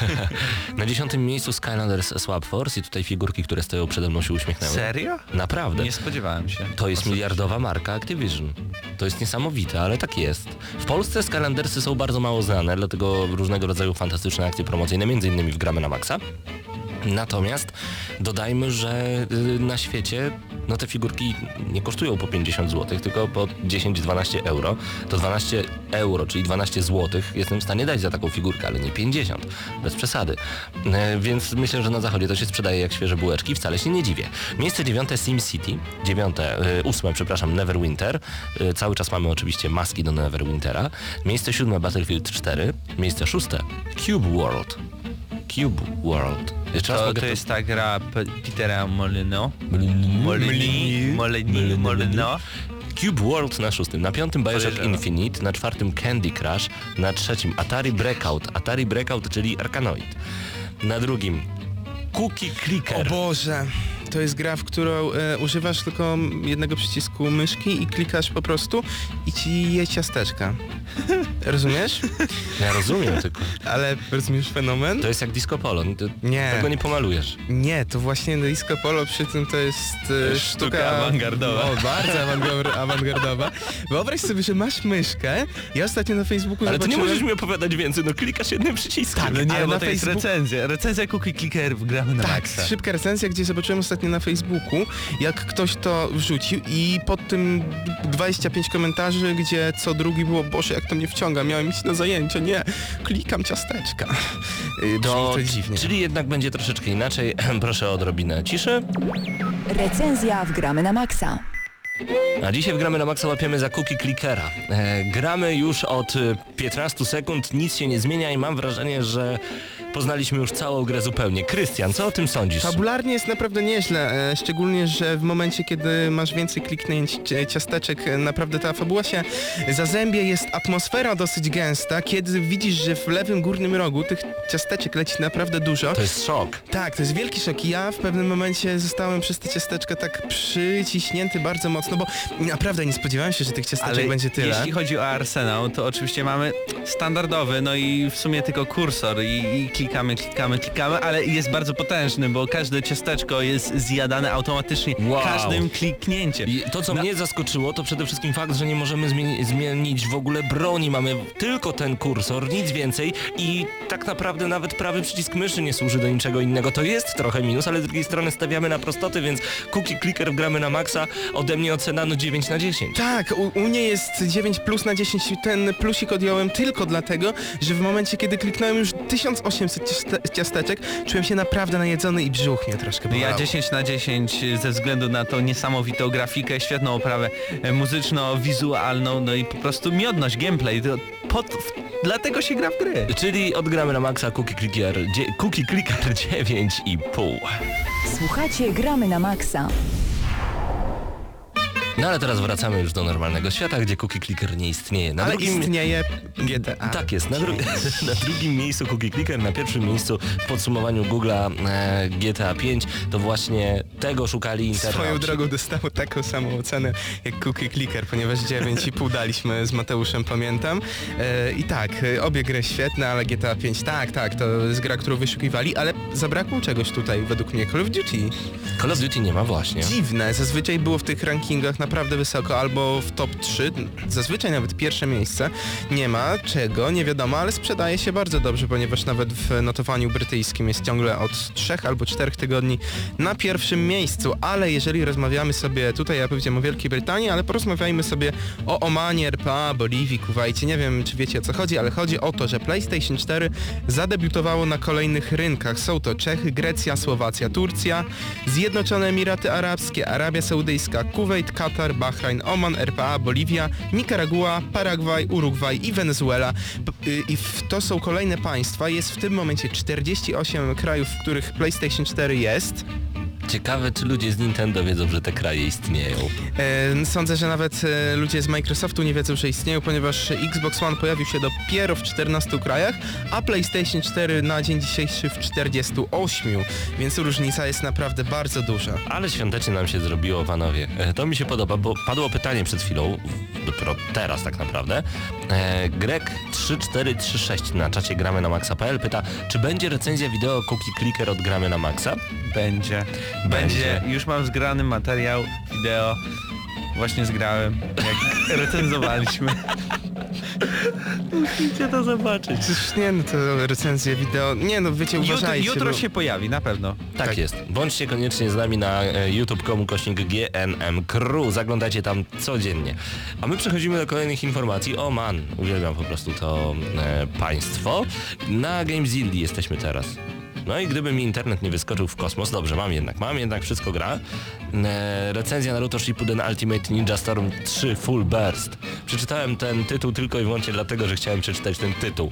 <laughs> Na dziesiątym miejscu Skylanders Swap Force i tutaj figurki, które stoją przede mną się uśmiechnęły. Serio? Naprawdę. Nie spodziewałem się. To jest miliardowa marka Activision. To jest niesamowite, ale tak jest. W Polsce Skylandersy są bardzo mało znane, dlatego różnego rodzaju fantastyczne akcje promocyjne, między innymi w Gramy na Maxa. Natomiast dodajmy, że y, na świecie no te figurki nie kosztują po 50 zł, tylko po 10-12 euro. To 12 euro, czyli 12 zł jestem w stanie dać za taką figurkę, ale nie 50. Bez przesady. E, Więc myślę, że na zachodzie to się sprzedaje jak świeże bułeczki, wcale się nie dziwię. Miejsce dziewiąte SimCity, dziewiąte, y, ósme, przepraszam, Neverwinter. Y, Cały czas mamy oczywiście maski do Neverwintera. Miejsce siódme Battlefield 4. Miejsce szóste Cube World. Cube World. Raz To, to jest ta gra P- Petera Molino. Molini. Molino. Cube World na szóstym, na piątym Bioshock. Infinite, na czwartym Candy Crush, na trzecim Atari Breakout, Atari Breakout, czyli Arkanoid. Na drugim Cookie O Clicker. Boże, To jest gra, w którą e, używasz tylko jednego przycisku myszki i klikasz po prostu i ci je ciasteczka. Rozumiesz? Ja rozumiem tylko. Ale rozumiesz fenomen? To jest jak disco polo. Ty Nie. Tego nie pomalujesz. Nie, to właśnie disco polo przy tym to jest e, sztuka... Sztuka awangardowa. O, bardzo awangar- awangardowa. Wyobraź sobie, że masz myszkę. Ja ostatnio na Facebooku Ale to nie zobaczyłem... możesz mi opowiadać więcej, no klikasz jednym przyciskiem. Tak, No nie, ale bo na to jest Facebooku- recenzja. Recenzja Cookie Clicker gramy na Tak, maksa. szybka recenzja, gdzie zobaczyłem ostatnio na Facebooku, jak ktoś to wrzucił i pod tym 25 komentarzy, gdzie co drugi było, Boże, jak to mnie wciąga, miałem iść na zajęcia, nie, klikam ciasteczka. Yy, To, to dziwnie. czyli jednak będzie troszeczkę inaczej. <clears throat> Proszę o odrobinę ciszy. Recenzja w Gramy na Maxa. A dzisiaj w Gramy na Maxa łapiemy za cookie clickera. E, gramy już od e, 15 sekund, nic się nie zmienia i mam wrażenie, że poznaliśmy już całą grę zupełnie. Krystian, co o tym sądzisz? Fabularnie jest naprawdę nieźle, e, szczególnie, że w momencie, kiedy masz więcej kliknięć cie- ciasteczek, e, naprawdę ta fabuła się zazębia, jest atmosfera dosyć gęsta, kiedy widzisz, że w lewym górnym rogu tych ciasteczek leci naprawdę dużo. To jest szok. Tak, to jest wielki szok i ja w pewnym momencie zostałem przez te ciasteczka tak przyciśnięty bardzo mocno, bo naprawdę nie spodziewałem się, że tych ciasteczek Ale będzie tyle. jeśli chodzi o arsenał, to oczywiście mamy standardowy, no i w sumie tylko kursor i, i klikamy, klikamy, klikamy, ale jest bardzo potężny, bo każde ciasteczko jest zjadane automatycznie Wow. każdym kliknięciem. I to, co Na- mnie zaskoczyło, to przede wszystkim fakt, że nie możemy zmieni- zmienić w ogóle broni. Mamy tylko ten kursor, nic więcej i tak naprawdę nawet prawy przycisk myszy nie służy do niczego innego. To jest trochę minus, ale z drugiej strony stawiamy na prostoty, więc cookie clicker gramy na maksa. Ode mnie ocena no 9 na 10. Tak, u, u mnie jest 9 plus na 10. Ten plusik odjąłem tylko dlatego, że w momencie, kiedy kliknąłem już 1800 ciaste- ciasteczek, czułem się naprawdę najedzony i brzuch mnie troszkę No ja bolało. 10 na 10 ze względu na tą niesamowitą grafikę, świetną oprawę e, muzyczno-wizualną, no i po prostu miodność, gameplay. To pod, dlatego się gra w gry. Czyli odgramy na maksa cookie clicker, dzie- cookie clicker 9,5. Słuchacie Gramy na Maxa. No ale teraz wracamy już do normalnego świata, gdzie cookie clicker nie istnieje. Na Ale drugim... istnieje GTA. Tak jest, na, dru- <laughs> na drugim miejscu Cookie Clicker, na pierwszym miejscu w podsumowaniu Google'a e, GTA 5 to właśnie tego szukali internauci. Swoją drogą dostało taką samą ocenę jak Cookie Clicker, ponieważ 9,5 daliśmy z Mateuszem, pamiętam. E, I tak, e, obie gry świetne, ale GTA 5 tak, tak, to jest gra, którą wyszukiwali, ale zabrakło czegoś tutaj według mnie. Call of Duty. Call of Duty nie ma właśnie. Dziwne, zazwyczaj było w tych rankingach naprawdę wysoko, albo w top 3, zazwyczaj nawet pierwsze miejsce. Nie ma czego, nie wiadomo, ale sprzedaje się bardzo dobrze, ponieważ nawet w notowaniu brytyjskim jest ciągle od 3 albo 4 tygodni na pierwszym miejscu, ale jeżeli rozmawiamy sobie, tutaj ja powiedziałem o Wielkiej Brytanii, ale porozmawiajmy sobie o Omanie, RPA, Boliwii, Kuwajcie, nie wiem czy wiecie o co chodzi, ale chodzi o to, że PlayStation 4 zadebiutowało na kolejnych rynkach. Są to Czechy, Grecja, Słowacja, Turcja, Zjednoczone Emiraty Arabskie, Arabia Saudyjska, Kuwait, Katar, Bahrain, Oman, RPA, Boliwia, Nikaragua, Paragwaj, Urugwaj i Wenezuela. Y, I to są kolejne państwa. Jest w tym momencie 48 krajów, w których PlayStation 4 jest. Ciekawe, czy ludzie z Nintendo wiedzą, że te kraje istnieją. E, Sądzę, że nawet e, ludzie z Microsoftu nie wiedzą, że istnieją, ponieważ Xbox One pojawił się dopiero w 14 krajach, a PlayStation 4 na dzień dzisiejszy w 48, więc różnica jest naprawdę bardzo duża. Ale świątecznie nam się zrobiło, panowie. E, To mi się podoba, bo padło pytanie przed chwilą, dopiero teraz tak naprawdę. E, Grek 3436 na czacie gramy na maxa.pl pyta, czy będzie recenzja wideo Cookie Clicker od gramy na maxa? Będzie. Będzie. Już mam zgrany materiał, wideo. Właśnie zgrałem, jak <laughs> recenzowaliśmy. Musicie to zobaczyć. Przecież nie, no to recenzje wideo, nie no wiecie, Jutro, uważajcie. jutro bo... się pojawi, na pewno. Tak, Tak. jest. Bądźcie koniecznie z nami na e, youtube.com kośnik GNM Crew. Zaglądajcie tam codziennie. A my przechodzimy do kolejnych informacji. O man, uwielbiam po prostu to e, państwo. Na Gamezilli jesteśmy teraz. No i gdyby mi internet nie wyskoczył w kosmos, dobrze, mam jednak, mam jednak, wszystko gra. E, recenzja Naruto Shippuden Ultimate Ninja Storm 3 Full Burst. Przeczytałem ten tytuł tylko i wyłącznie dlatego, że chciałem przeczytać ten tytuł,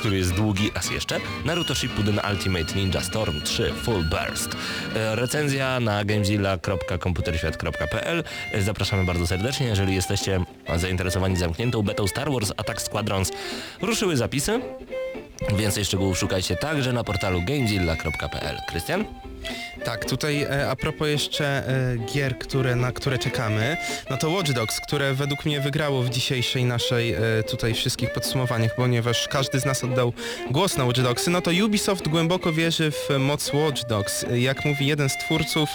który jest długi, a jeszcze Naruto Shippuden Ultimate Ninja Storm 3 Full Burst. E, recenzja na gamezilla.komputerświat.pl E, Zapraszamy bardzo serdecznie, jeżeli jesteście zainteresowani zamkniętą betą Star Wars Attack Squadrons. Ruszyły zapisy. Więcej szczegółów szukajcie także na portalu gamezilla.pl. Krystian? Tak, tutaj e, a propos jeszcze e, gier, które, na które czekamy, no to Watch Dogs, które według mnie wygrało w dzisiejszej naszej e, tutaj wszystkich podsumowaniach, ponieważ każdy z nas oddał głos na Watch Dogsy, no to Ubisoft głęboko wierzy w moc Watch Dogs. Jak mówi jeden z twórców,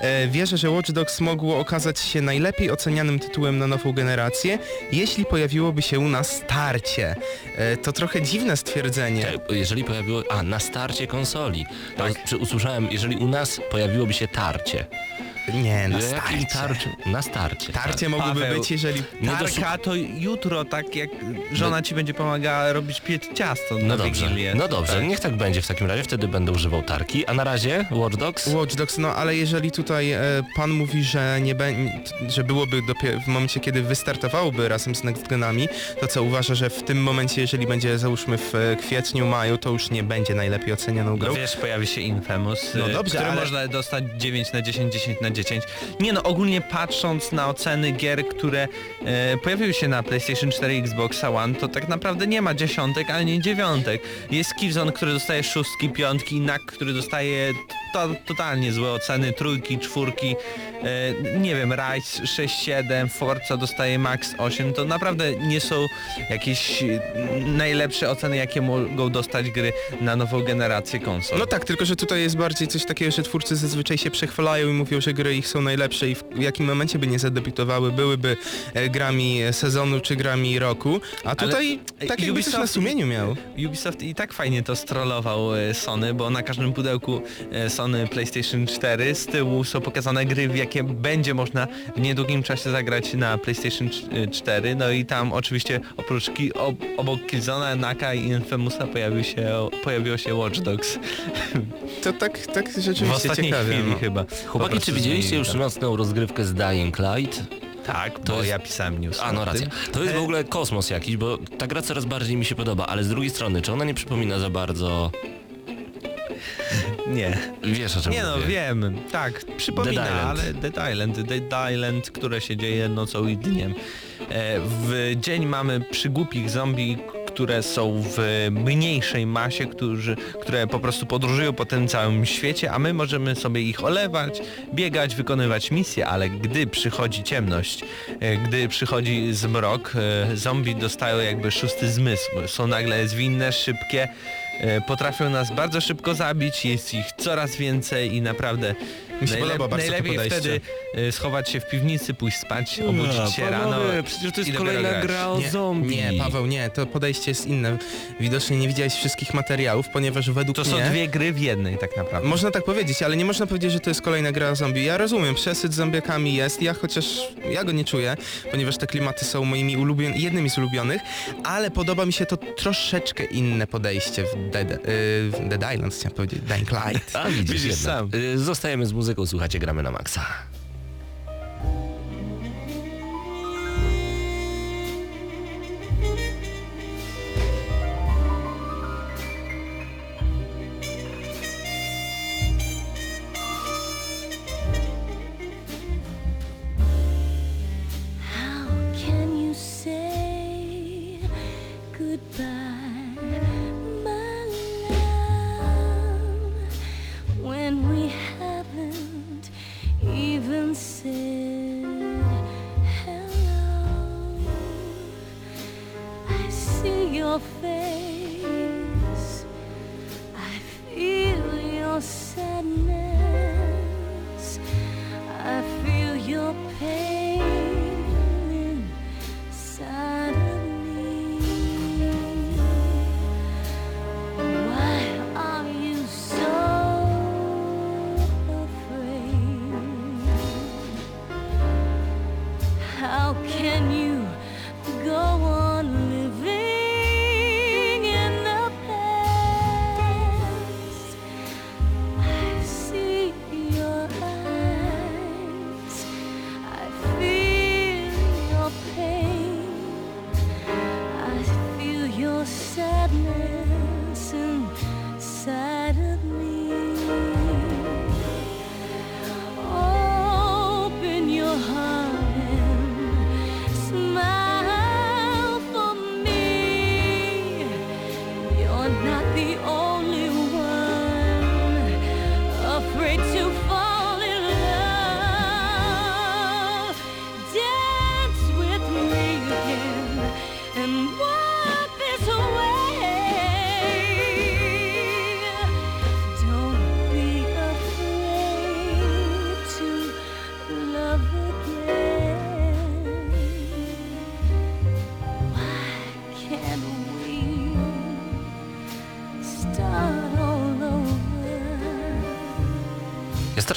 e, wierzę, że Watch Dogs mogło okazać się najlepiej ocenianym tytułem na nową generację, jeśli pojawiłoby się u nas starcie. E, to trochę dziwne stwierdzenie. E, Jeżeli pojawiło... A, na starcie konsoli. Tak. Czy usłyszałem, jeżeli u nas pojawiłoby się tarcie. Nie, na Jakim starcie. Na starcie. Tarcie mogłyby Paweł, być, jeżeli... To Tarka to jutro, tak jak żona ci będzie pomagała robić piec ciasto No na dobrze, Wigilię. no dobrze, Tak. niech tak będzie w takim razie, wtedy będę używał tarki. A na razie Watch Dogs? Watch Dogs, no ale jeżeli tutaj e, pan mówi, że nie że byłoby dopiero w momencie, kiedy wystartowałoby razem z Next Genami, to co uważa, że w tym momencie, jeżeli będzie załóżmy w e, kwietniu, maju, to już nie będzie najlepiej ocenianą grą? No wiesz, pojawi się Infamous, No y, dobrze, który ale- można dostać 9 na 10, 10 na 10. Nie no, ogólnie patrząc na oceny gier, które e, pojawiły się na PlayStation 4 i Xbox One, to tak naprawdę nie ma dziesiątek, ale nie dziewiątek. Jest Killzone, który dostaje szóstki, piątki, Knack, który dostaje to, totalnie złe oceny, trójki, czwórki, e, nie wiem, Rise 6-7, Forza dostaje max 8, to naprawdę nie są jakieś najlepsze oceny, jakie mogą dostać gry na nową generację konsol. No tak, tylko że tutaj jest bardziej coś takiego, że twórcy zazwyczaj się przechwalają i mówią, że gry ich są najlepsze i w jakim momencie by nie zadebiutowały, byłyby e, grami sezonu czy grami roku, a tutaj tak jakby coś na sumieniu miał. Ubisoft i tak fajnie to strollował e, Sony, bo na każdym pudełku e, Sony PlayStation 4 z tyłu są pokazane gry, w jakie będzie można w niedługim czasie zagrać na PlayStation 4. No i tam oczywiście oprócz ki- ob obok Killzona, Naka i Infamousa pojawił się, pojawiło się Watch Dogs. To tak, tak W rzeczywiście ostatniej ciekawie. chwili no. chyba. Chłopaki, czy widzieliście zmienili już nocną rozgrywkę z Dying Light? Tak, To bo jest- ja pisałem news. A no racja. To jest w ogóle kosmos jakiś, bo ta gra coraz bardziej mi się podoba, ale z drugiej strony, czy ona nie przypomina za bardzo... <laughs> Nie. Wiesz o czym Nie no, mówię. wiem, tak, przypomina, Dead ale Dead Island, Dead Island, które się dzieje nocą i dniem. E, w dzień mamy przygłupich zombie, które są w mniejszej masie, którzy, które po prostu podróżują po tym całym świecie, a my możemy sobie ich olewać, biegać, wykonywać misje, ale gdy przychodzi ciemność, e, gdy przychodzi zmrok, e, zombie dostają jakby szósty zmysł. Są nagle zwinne, szybkie, e, potrafią nas bardzo szybko zabić, jest ich coraz więcej i naprawdę Mi się najlep- podoba bardzo to najlepiej podejście. wtedy e, schować się w piwnicy, pójść spać, obudzić się rano. przecież to i jest dopiero kolejna grać. gra o Nie, zombie. nie, Paweł, nie, to podejście jest inne. Widocznie nie widziałeś wszystkich materiałów, ponieważ według To są mnie... dwie gry w jednej tak naprawdę. Można tak powiedzieć, ale nie można powiedzieć, że to jest kolejna gra o zombie. Ja rozumiem, przesyt z zombiakami jest, ja chociaż ja go nie czuję, ponieważ te klimaty są moimi ulubion jednymi z ulubionych, ale podoba mi się to troszeczkę inne podejście w Dead, yy, w Dead Island, chciałem powiedzieć, Dying Light. <laughs> A widzisz, Widzisz jednak. sam. Y, Zostajemy z muzyką, słuchacie, gramy na maksa.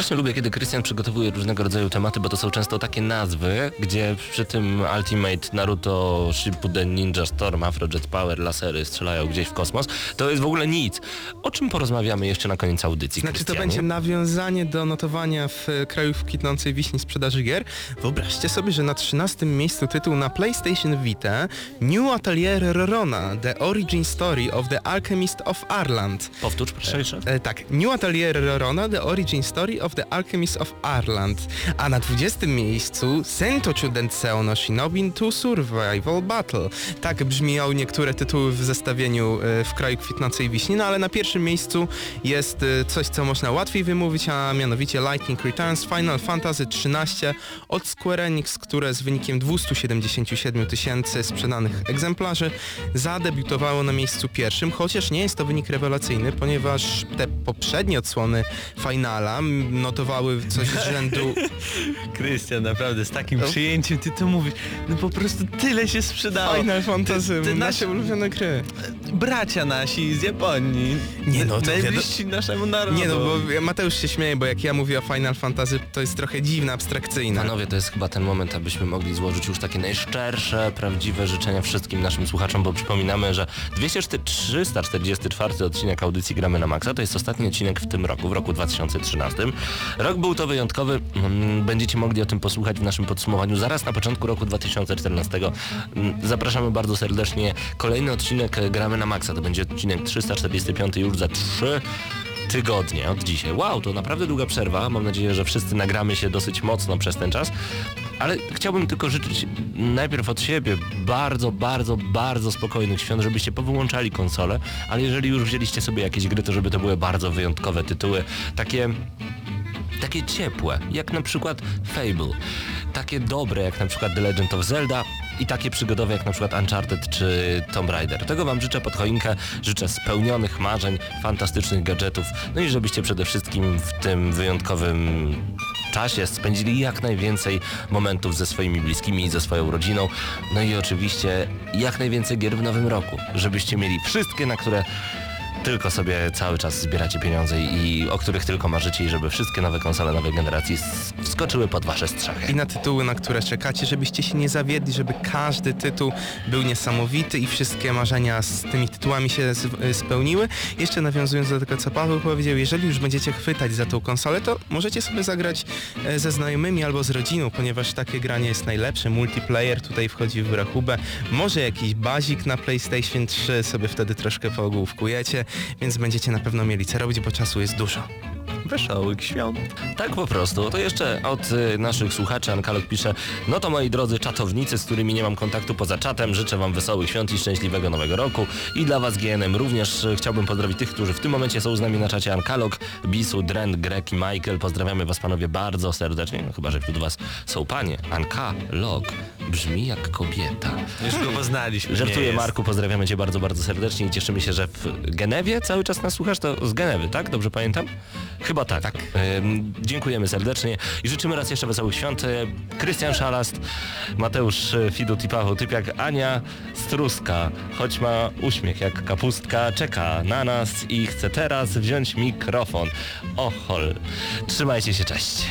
Strasznie lubię, kiedy Krystian przygotowuje różnego rodzaju tematy, bo to są często takie nazwy, gdzie przy tym Ultimate, Naruto, Shippuden, Ninja Storm, Afro Jet Power, lasery strzelają gdzieś w kosmos. To jest w ogóle nic. Czym porozmawiamy jeszcze na koniec audycji, Znaczy to Krystianie? będzie nawiązanie do notowania w e, kraju w kwitnącej wiśni sprzedaży gier. Wyobraźcie sobie, że na 13 miejscu tytuł na PlayStation Vita New Atelier Rorona The Origin Story of the Alchemist of Arland. Powtórz proszę jeszcze. E, tak, New Atelier Rorona The Origin Story of the Alchemist of Arland. A na 20 miejscu Sentochu Denseo no Shinobi to Survival Battle. Tak brzmią niektóre tytuły w zestawieniu e, w kraju kwitnącej wiśni, no ale na pierwszym miejscu jest e, coś, co można łatwiej wymówić, a mianowicie Lightning Returns Final Fantasy XIII od Square Enix, które z wynikiem 277 tysięcy sprzedanych egzemplarzy zadebiutowało na miejscu pierwszym, chociaż nie jest to wynik rewelacyjny, ponieważ te poprzednie odsłony Finala notowały coś z rzędu <laughs> Krystian, naprawdę, z takim No. przyjęciem ty to mówisz. No po prostu tyle się sprzedało. Final Fantasy, Ty- ty nasze ulubione gry. Bracia nasi z Japonii. Nie no, to Najbliżsi naszemu narodowi. Nie no, bo Mateusz się śmieje, bo jak ja mówię o Final Fantasy, to jest trochę dziwne, abstrakcyjne. Panowie, to jest chyba ten moment, abyśmy mogli złożyć już takie najszczersze, prawdziwe życzenia wszystkim naszym słuchaczom, bo przypominamy, że 204 344 odcinek audycji Gramy na Maxa to jest ostatni odcinek w tym roku, w roku 2013. Rok był to wyjątkowy, mm, będziecie mogli o tym posłuchać w naszym podsumowaniu zaraz na początku roku 2014. Mm, Zapraszamy bardzo serdecznie. Kolejny odcinek Gramy na Maxa, to będzie odcinek 345 już za 3 tygodnie od dzisiaj. Wow, to naprawdę długa przerwa. Mam nadzieję, że wszyscy nagramy się dosyć mocno przez ten czas. Ale chciałbym tylko życzyć najpierw od siebie bardzo, bardzo, bardzo spokojnych świąt, żebyście powyłączali konsolę, ale jeżeli już wzięliście sobie jakieś gry, to żeby to były bardzo wyjątkowe tytuły, takie takie ciepłe, jak na przykład Fable, takie dobre, jak na przykład The Legend of Zelda i takie przygodowe, jak na przykład Uncharted czy Tomb Raider. Tego Wam życzę pod choinkę, życzę spełnionych marzeń, fantastycznych gadżetów, no i żebyście przede wszystkim w tym wyjątkowym czasie spędzili jak najwięcej momentów ze swoimi bliskimi i ze swoją rodziną, no i oczywiście jak najwięcej gier w nowym roku, żebyście mieli wszystkie, na które tylko sobie cały czas zbieracie pieniądze i o których tylko marzycie i żeby wszystkie nowe konsole nowej generacji wskoczyły pod wasze strzechy. I na tytuły, na które czekacie, żebyście się nie zawiedli, żeby każdy tytuł był niesamowity i wszystkie marzenia z tymi tytułami się spełniły. Jeszcze nawiązując do tego, co Paweł powiedział, jeżeli już będziecie chwytać za tą konsolę, to możecie sobie zagrać e, ze znajomymi albo z rodziną, ponieważ takie granie jest najlepsze. Multiplayer tutaj wchodzi w rachubę. Może jakiś bazik na PlayStation 3 sobie wtedy troszkę poogłówkujecie, więc będziecie na pewno mieli co robić, bo czasu jest dużo. Wesołych świąt. Tak po prostu. To jeszcze od y, naszych słuchaczy Ankalog pisze No to moi drodzy czatownicy, z którymi nie mam kontaktu poza czatem, życzę wam wesołych świąt i szczęśliwego nowego roku. I dla was GNM również y, chciałbym pozdrowić tych, którzy w tym momencie są z nami na czacie Ankalog, Bisu, Drent, Grek i Michael. Pozdrawiamy was panowie bardzo serdecznie, no chyba, że wśród was są panie. Ankalog brzmi jak kobieta. Już go poznaliśmy. Żartuję. Marku, pozdrawiamy Cię bardzo, bardzo serdecznie i cieszymy się, że w Genewie cały czas nas słuchasz, to z Genewy, tak? Dobrze pamiętam? Chyba tak. tak. dziękujemy serdecznie i życzymy raz jeszcze wesołych świąt. E, Krystian Szalast, Mateusz e, Fidut i Paweł Typiak, Ania Struska, choć ma uśmiech jak kapustka, czeka na nas i chce teraz wziąć mikrofon. Ochol. Trzymajcie się, cześć.